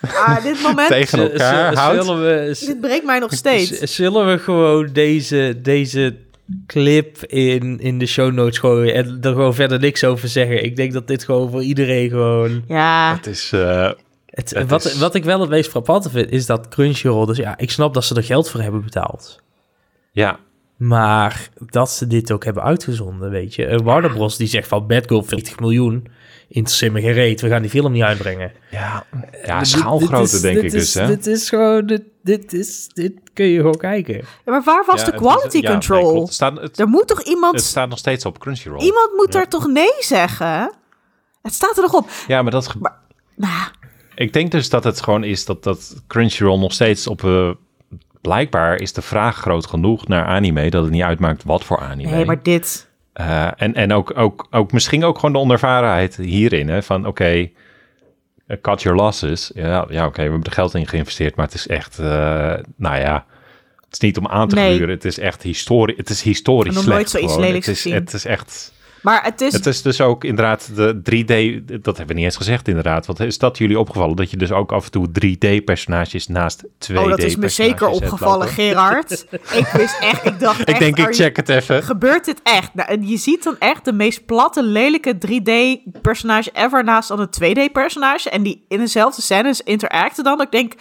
Ah, dit moment, tegen elkaar houdt. Zullen we, dit breekt mij nog steeds. z- zullen we gewoon deze, deze clip in, in de show notes gooien en er gewoon verder niks over zeggen? Ik denk dat dit gewoon voor iedereen gewoon... Ja, Het is, eh, Het, Het wat, is- wat ik wel het meest frappante vind, is dat Crunchyroll... Dus ja, ik snap dat ze er geld voor hebben betaald. ja, Maar dat ze dit ook hebben uitgezonden, weet je. Eh, Warner Bros. die zegt van Bad Girl 40 miljoen. Interesseer me geen reet, we gaan die film niet uitbrengen. ja, ja schaalgrootte denk dit ik is- dus. Hè? Dit is gewoon, dit, dit, is, dit kun je gewoon kijken. Ja, maar waar was Ja, de het is- quality ja, nee, control? Het, staat, het, er moet toch iemand... het staat nog steeds op Crunchyroll. Iemand moet Ja. er toch nee zeggen? Het staat er nog op. Ja, maar dat Nou, Ik denk dus dat het gewoon is dat, dat Crunchyroll nog steeds op... eh, blijkbaar is de vraag groot genoeg naar anime... dat het niet uitmaakt wat voor anime. nee, maar dit... Eh, en en ook, ook, ook misschien ook gewoon de onervarenheid hierin. Hè, van oké, eh, cut your losses. Ja, ja oké, we hebben er geld in geïnvesteerd. Maar het is echt, eh, nou ja... Het is niet om aan te Nee. gluren. Het is echt historisch. Het is historisch slecht nooit zoiets gewoon. lelijks het is, gezien. Het is echt... Maar het is... Het is dus ook inderdaad de 3D, dat hebben we niet eens gezegd inderdaad. Wat is dat jullie opgevallen? Dat je dus ook af en toe 3D-personages naast 2D-personages oh, dat is me zeker opgevallen. Gerard. ik wist echt... Ik dacht Ik denk, ik check het even. Gebeurt dit echt? Nou, en je ziet dan echt de meest platte, lelijke 3D-personage ever naast dan een 2D-personage. En die in dezelfde scènes interacten dan. Ik denk...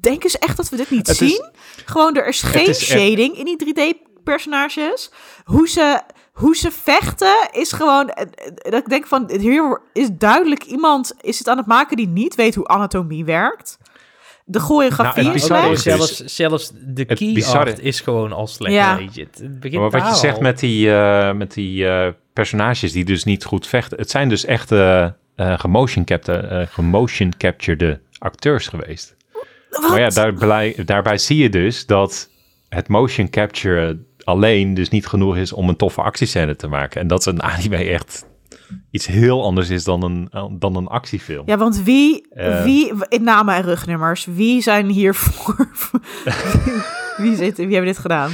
Denken ze echt dat we dit niet Het is- zien? Gewoon, er is geen is echt- shading in die 3D-personages. Hoe ze, hoe ze vechten is gewoon... eh, eh, Dat ik denk van, hier is duidelijk iemand... Is het aan het maken die niet weet hoe anatomie werkt? De choreografie Nou, is slecht. is dus- zelfs, zelfs de het key bizarre- art is gewoon al slecht. Ja. weet je. Het, begint Maar wat je zegt al. met die, eh, met die eh, personages die dus niet goed vechten. Het zijn dus echt eh eh, gemotion, capte- eh, gemotion captured acteurs geweest. Maar ja, daarbij, daarbij zie je dus dat het motion capture alleen dus niet genoeg is om een toffe actiescène te maken. En dat een anime echt iets heel anders is dan een, dan een actiefilm. Ja, want wie, Eh. wie, in namen en rugnummers, wie zijn hiervoor? wie, zit, wie hebben dit gedaan?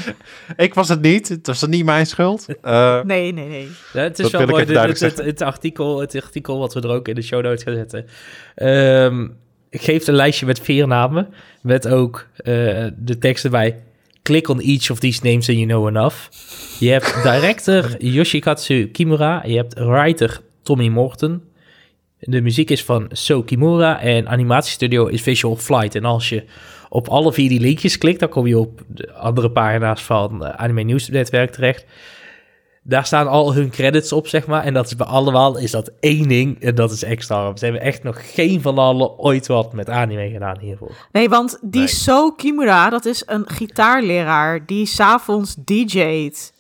Ik was het niet, het was niet mijn schuld. Eh, Nee, nee, nee. Ja, het is Dat wel mooi. duidelijk het, het, het artikel, het artikel wat we er ook in de show notes gaan zetten. Ehm, geeft een lijstje met vier namen. Met ook eh, de tekst erbij. Click on each of these names and you know enough. Je hebt director Yoshikatsu Kimura. Je hebt writer Tommy Morton. De muziek is van So Kimura. En animatiestudio is Visual Flight. En als je op alle vier die linkjes klikt... dan kom je op de andere pagina's van eh, Anime News Netwerk terecht. Daar staan al hun credits op, zeg maar. En dat is bij allemaal is dat één ding. En dat is extra. Ze hebben echt nog geen van allen ooit wat met anime gedaan hiervoor. Nee, want die Nee. So Kimura, dat is een gitaarleraar die s'avonds DJ't.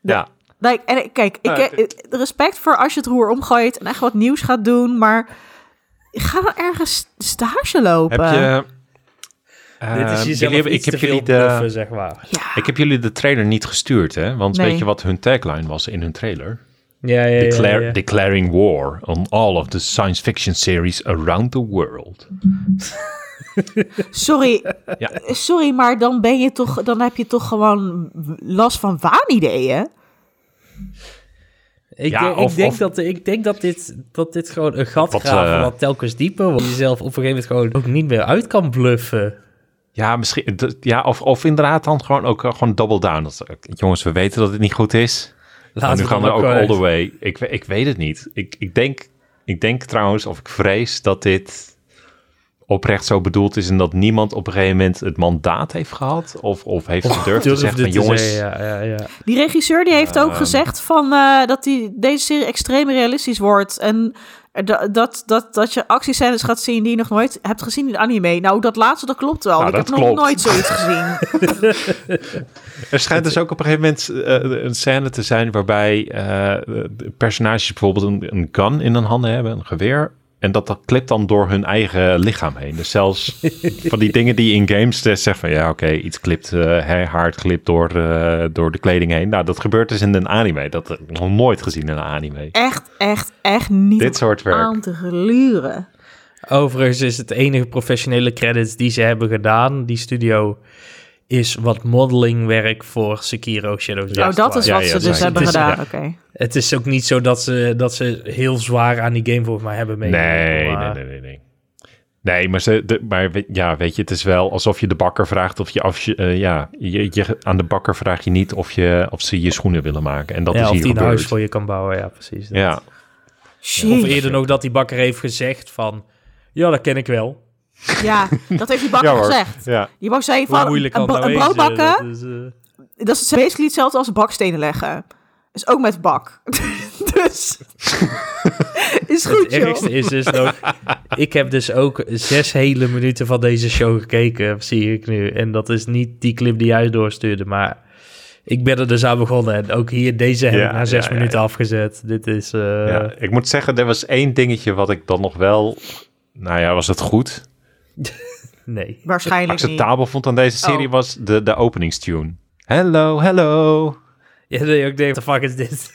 ja. Like, en, kijk, ik, Ja, eh, respect voor als je het roer omgooit en echt wat nieuws gaat doen, maar ga dan ergens stage lopen. Heb je... Dit Eh, is jezelf jullie hebben- iets ik, heb te jullie de, bluffen, zeg maar. Ja, ik heb jullie de trailer niet gestuurd, hè? Want Nee. weet je wat hun tagline was in hun trailer? Ja, ja, ja. Declare- ja. Declaring war on all of the science fiction series around the world. sorry, Ja. sorry, maar dan ben je toch, dan heb je toch gewoon last van waanideeën. Ik, Ja, denk- of- ik, denk of- dat, ik denk dat dit, dat dit gewoon een gat Wat, graven eh, wat telkens dieper wordt. Je jezelf op een gegeven moment gewoon ook niet meer uit kan bluffen. Ja, misschien. Ja, of, of inderdaad dan gewoon ook eh, gewoon double down. Dat, eh, jongens, we weten dat het niet goed is. Laten Maar nu we gaan we ook gewoon all the way. Ik, ik weet het niet. Ik, ik, denk, ik denk trouwens, of ik vrees dat dit oprecht zo bedoeld is en dat niemand op een gegeven moment het mandaat heeft gehad of, of heeft gedurfd te zeggen van jongens, zeggen, ja, ja, ja. Die regisseur die heeft ook Ehm. gezegd van, eh, dat die, deze serie extreem realistisch wordt. En da- dat, dat, dat je actiescènes gaat zien die je nog nooit hebt gezien in anime. Nou, dat laatste, dat klopt wel. Nou, ik heb nog nooit zoiets gezien. Er schijnt dus ook op een gegeven moment eh, een scène te zijn waarbij eh, de personages bijvoorbeeld een, een gun in hun handen hebben, een geweer. En dat, dat klipt dan door hun eigen lichaam heen. Dus zelfs van die dingen die in games eh, zegt van ja, oké, iets klipt, eh hè, hard klipt door, eh, door de kleding heen. Nou, dat gebeurt dus in een anime. Dat heb ik nog nooit gezien in een anime. Echt, echt, echt niet Dit soort werk. aan te gluren. Overigens is het enige professionele credits die ze hebben gedaan, die studio, is wat modelingwerk voor Sekiro Shadows nou, Die dat is wat ja, ze ja, dus hebben Het gedaan. ja. Oké. Het is ook niet zo dat ze, dat ze heel zwaar aan die game volgens mij hebben meegenomen. Nee, nee, maar- nee, nee, nee. Nee, maar, ze, de, maar ja, weet je, het is wel alsof je de bakker vraagt of je, af, je, eh, ja, je, je, aan de bakker vraag je niet of, je, of ze je schoenen willen maken. En dat ja, is of hier die een gebeurd. huis voor je kan bouwen, ja, precies. dat. Ja, Of eerder nog dat die bakker heeft gezegd van, ja, dat ken ik wel. Ja, dat heeft die bakker ja gezegd. Ja. Die wou zei van, een, een brood bakken, Dat is, eh, dat is basically hetzelfde als bakstenen leggen. Is ook met bak. dus, is goed, Het joh. ergste is dus nog, ik heb dus ook zes hele minuten van deze show gekeken, zie ik nu. En dat is niet die clip die jij doorstuurde, maar ik ben er dus aan begonnen. En ook hier, deze heb Ja, ik na zes ja, minuten ja. afgezet. Dit is... eh, ja, ik moet zeggen, er was één dingetje wat ik dan nog wel, nou ja, was het goed, Nee. Waarschijnlijk niet. acceptabel vond aan deze serie Oh. was de, de openingstune. Hello, hello. Ja, dat je ook denkt, what the fuck is dit?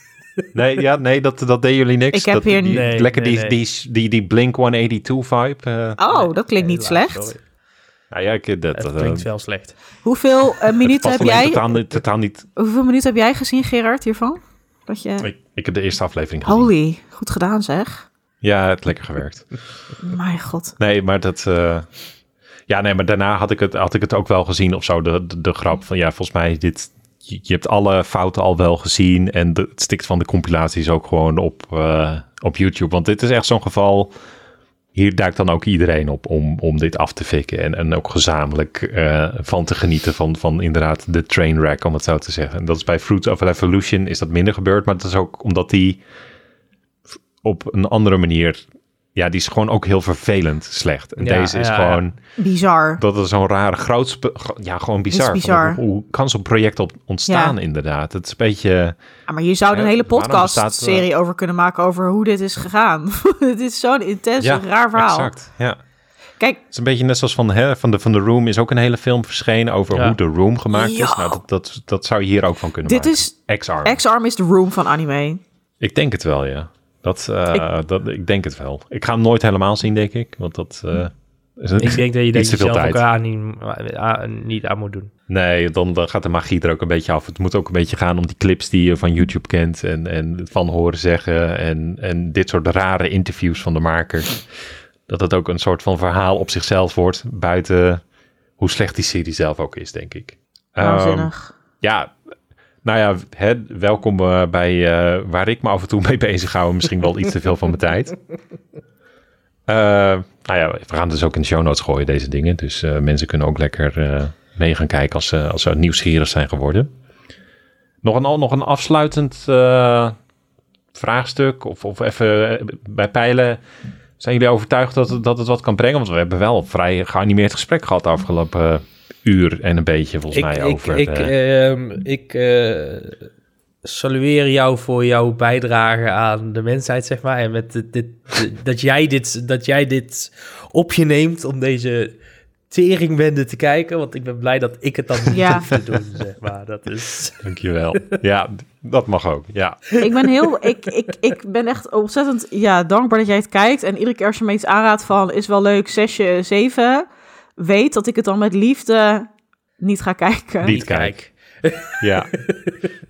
Nee, ja, nee dat, dat deden jullie niks. Ik heb dat, hier die- niet- Nee, lekker nee, die, nee. Die, die, die Blink 182 vibe. eh. Oh, dat klinkt niet slecht. sorry. nou ja, ik, dat, Het dat, klinkt eh, wel slecht. Hoeveel eh, minuten heb jij? totaal, niet- totaal niet. Hoeveel minuten heb jij gezien, Gerard, hiervan? Dat je... Ik, ik heb de eerste aflevering gezien. Holy, goed gedaan zeg. Ja, het lekker gewerkt. Mijn god. Nee, maar dat. eh, ja, nee, maar daarna had ik, het, had ik het ook wel gezien of zo. De, de, de grap van ja, volgens mij dit. Je, je hebt alle fouten al wel gezien. En de, het stikt van de compilaties ook gewoon op, eh, op YouTube. Want dit is echt zo'n geval. Hier duikt dan ook iedereen op om, om dit af te fikken. En, en ook gezamenlijk eh, van te genieten van, van inderdaad de trainwreck, om het zo te zeggen. En dat is bij Fruits of Revolution is dat minder gebeurd. Maar dat is ook omdat die op een andere manier ja, die is gewoon ook heel vervelend slecht. En Ja, deze is ja, gewoon, Bizar. dat is zo'n rare groot, ja, gewoon bizar. Hoe, hoe kan zo'n project op ontstaan Ja. inderdaad? Het is een beetje, Ja, maar je zou er een Ja, hele podcast-serie over kunnen maken over hoe dit is gegaan. Het is zo'n intens, ja, raar verhaal. exact. Ja. Kijk, Het is een beetje net zoals van, hè, van, de, van The Room is ook een hele film verschenen over Ja. hoe The Room gemaakt is. Nou, dat, dat, dat zou je hier ook van kunnen dit maken. is... X-Arm. X-Arm is de room van anime. Ik denk het wel, ja. Dat, eh, dat, ik denk het wel. Ik ga hem nooit helemaal zien, denk ik. Want dat eh, is een, Ik denk dat je iets dat te je veel zelf ook tijd. niet, aan- niet aan moet doen. Nee, dan, dan gaat de magie er ook een beetje af. Het moet ook een beetje gaan om die clips die je van YouTube kent. En, en van horen zeggen. En, en dit soort rare interviews van de makers. Dat het ook een soort van verhaal op zichzelf wordt. Buiten hoe slecht die serie zelf ook is, denk ik. Ehm, Waanzinnig. ja, nou ja, welkom eh, bij eh, waar ik me af en toe mee bezig hou. Misschien wel iets te veel van mijn tijd. Eh, nou ja, we gaan dus ook in de show notes gooien, deze dingen. Dus mensen kunnen ook lekker mee gaan kijken als, ze als ze nieuwsgierig zijn geworden. Nog een, nog een afsluitend vraagstuk, of, of even bij pijlen. Zijn jullie overtuigd dat, dat het wat kan brengen? Want we hebben wel een vrij geanimeerd gesprek gehad de afgelopen uur en een beetje, volgens mij, over... ik, eh, ehm, ik eh, salueer jou voor jouw bijdrage aan de mensheid, zeg maar. En met dit, dit, dat, jij dit, dat jij dit op je neemt om deze teringwende te kijken. Want ik ben blij dat ik het dan niet Ja. hoef te doen, zeg maar. Dat is... Dankjewel. ja, dat mag ook. Ja, Ik ben heel... ik, ik, ik ben echt ontzettend ja, dankbaar dat jij het kijkt. En iedere keer als je me iets aanraadt van... is wel leuk, zesje, zeven... weet dat ik het dan met liefde niet ga kijken. Niet kijk. ja,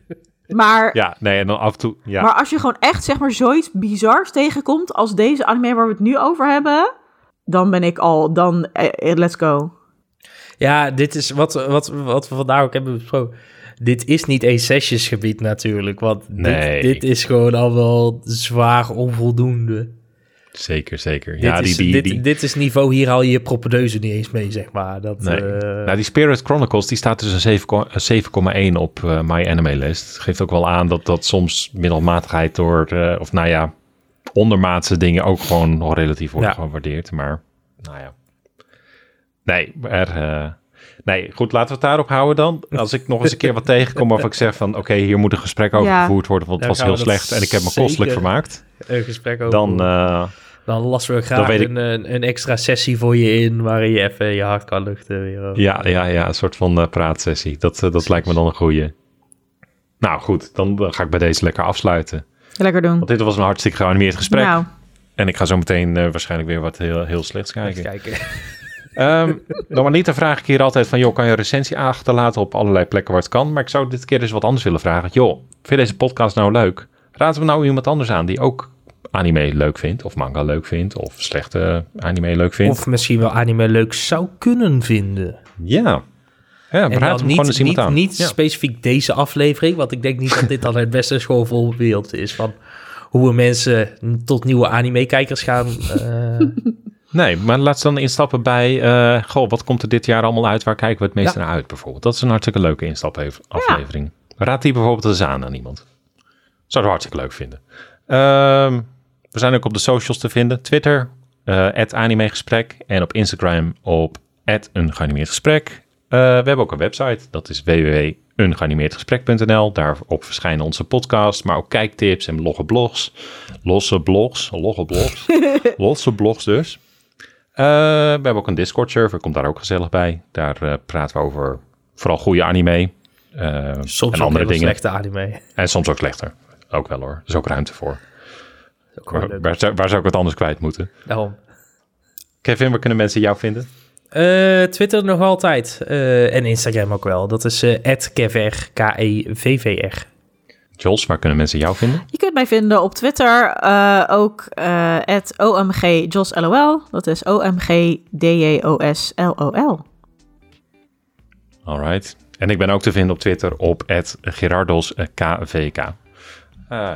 Maar, ja. Nee, en dan af en toe... Ja, maar als je gewoon echt zeg maar zoiets bizars tegenkomt... als deze anime waar we het nu over hebben... dan ben ik al... dan eh, let's go. Ja, dit is wat, wat, wat we vandaag ook hebben besproken. Dit is niet een sessiesgebied natuurlijk, want Nee. dit, dit is gewoon al wel zwaar onvoldoende. Zeker, zeker. Ja, dit, die, is, die, dit, die, dit is niveau, hier haal je je proppedeuze niet eens mee, zeg maar. Dat, nee. eh, nou, die Spirit Chronicles, die staat dus een 7,1 een 7,1 op eh My Anime List. Geeft ook wel aan dat dat soms middelmatigheid door... eh, of nou ja, ondermaatse dingen ook gewoon nog relatief worden Ja. gewaardeerd. Maar, nou ja. Nee, er... eh, Nee, goed, laten we het daarop houden dan. Als ik nog eens een keer wat tegenkom waarvan ik zeg van... oké, hier moet een gesprek over Ja. gevoerd worden... want het was heel slecht en ik heb me kostelijk vermaakt. een gesprek over. Dan, eh, dan lassen we graag een, een, een extra sessie voor je in, waarin je even je hart kan luchten. Weer ja, ja, ja, een soort van eh, praatsessie. Dat, eh, dat lijkt me dan een goeie. Nou goed, dan, dan ga ik bij deze lekker afsluiten. Lekker doen. Want dit was een hartstikke geanimeerd gesprek. Nou, En ik ga zo meteen eh, waarschijnlijk weer wat heel, heel slechts Even kijken. kijken. Ehm normaliter vraag ik hier altijd van... joh, kan je een recensie achterlaten op allerlei plekken waar het kan? Maar ik zou dit keer eens wat anders willen vragen. Joh, vind je deze podcast nou leuk? Raden we nou iemand anders aan die ook anime leuk vindt... of manga leuk vindt, of slechte anime leuk vindt? Of misschien wel anime leuk zou kunnen vinden. Ja. Ja, En dan gewoon niet, niet, aan. niet Ja. specifiek deze aflevering, want ik denk niet dat dit dan het beste schoolvoorbeeld is van hoe we mensen tot nieuwe anime-kijkers gaan. eh, Nee, maar laat ze dan instappen bij... eh, goh, wat komt er dit jaar allemaal uit? Waar kijken we het meest Ja. naar uit bijvoorbeeld? Dat is een hartstikke leuke instapaflevering. Raad die bijvoorbeeld eens aan aan iemand. Zou we hartstikke leuk vinden. Ehm, we zijn ook op de socials te vinden. Twitter, eh animegesprek. En op Instagram op een geanimeerd gesprek. Eh, we hebben ook een website. Dat is www.ungeanimeerdgesprek.nl. Daarop verschijnen onze podcasts, maar ook kijktips en logge blogs. Losse blogs, logge blogs. Losse blogs dus. Eh, we hebben ook een Discord-server, komt daar ook gezellig bij. Daar praten we over vooral goede anime. soms en ook andere dingen. slechte anime. En soms ook slechter. Ook wel hoor. Er is ook ruimte voor. Waar, leuk. waar, zou- waar zou ik het anders kwijt moeten? Daarom. Kevin, waar kunnen mensen jou vinden? Eh, Twitter nog altijd. eh, en Instagram ook wel. Dat is eh @kevr, K-E-V-V-R. Jos, waar kunnen mensen jou vinden? je kunt mij vinden op Twitter eh, ook eh @omgjosLOL. Dat is O-M-G-D-J-O-S-L-O-L. Alright. En ik ben ook te vinden op Twitter op @gerardoskvk. Eh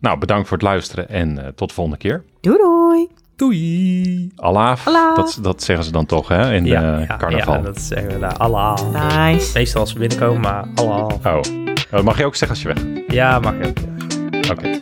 nou, bedankt voor het luisteren en eh, tot de volgende keer. Doei doei! Doei! Allah, Allah. Dat, dat zeggen ze dan toch hè, in Ja, eh, ja, carnaval. ja, dat zeggen we daar. Allah. Nice. Meestal als we binnenkomen, maar Allah. Oh, dat mag je ook zeggen als je weg Ja, mag je. Oké.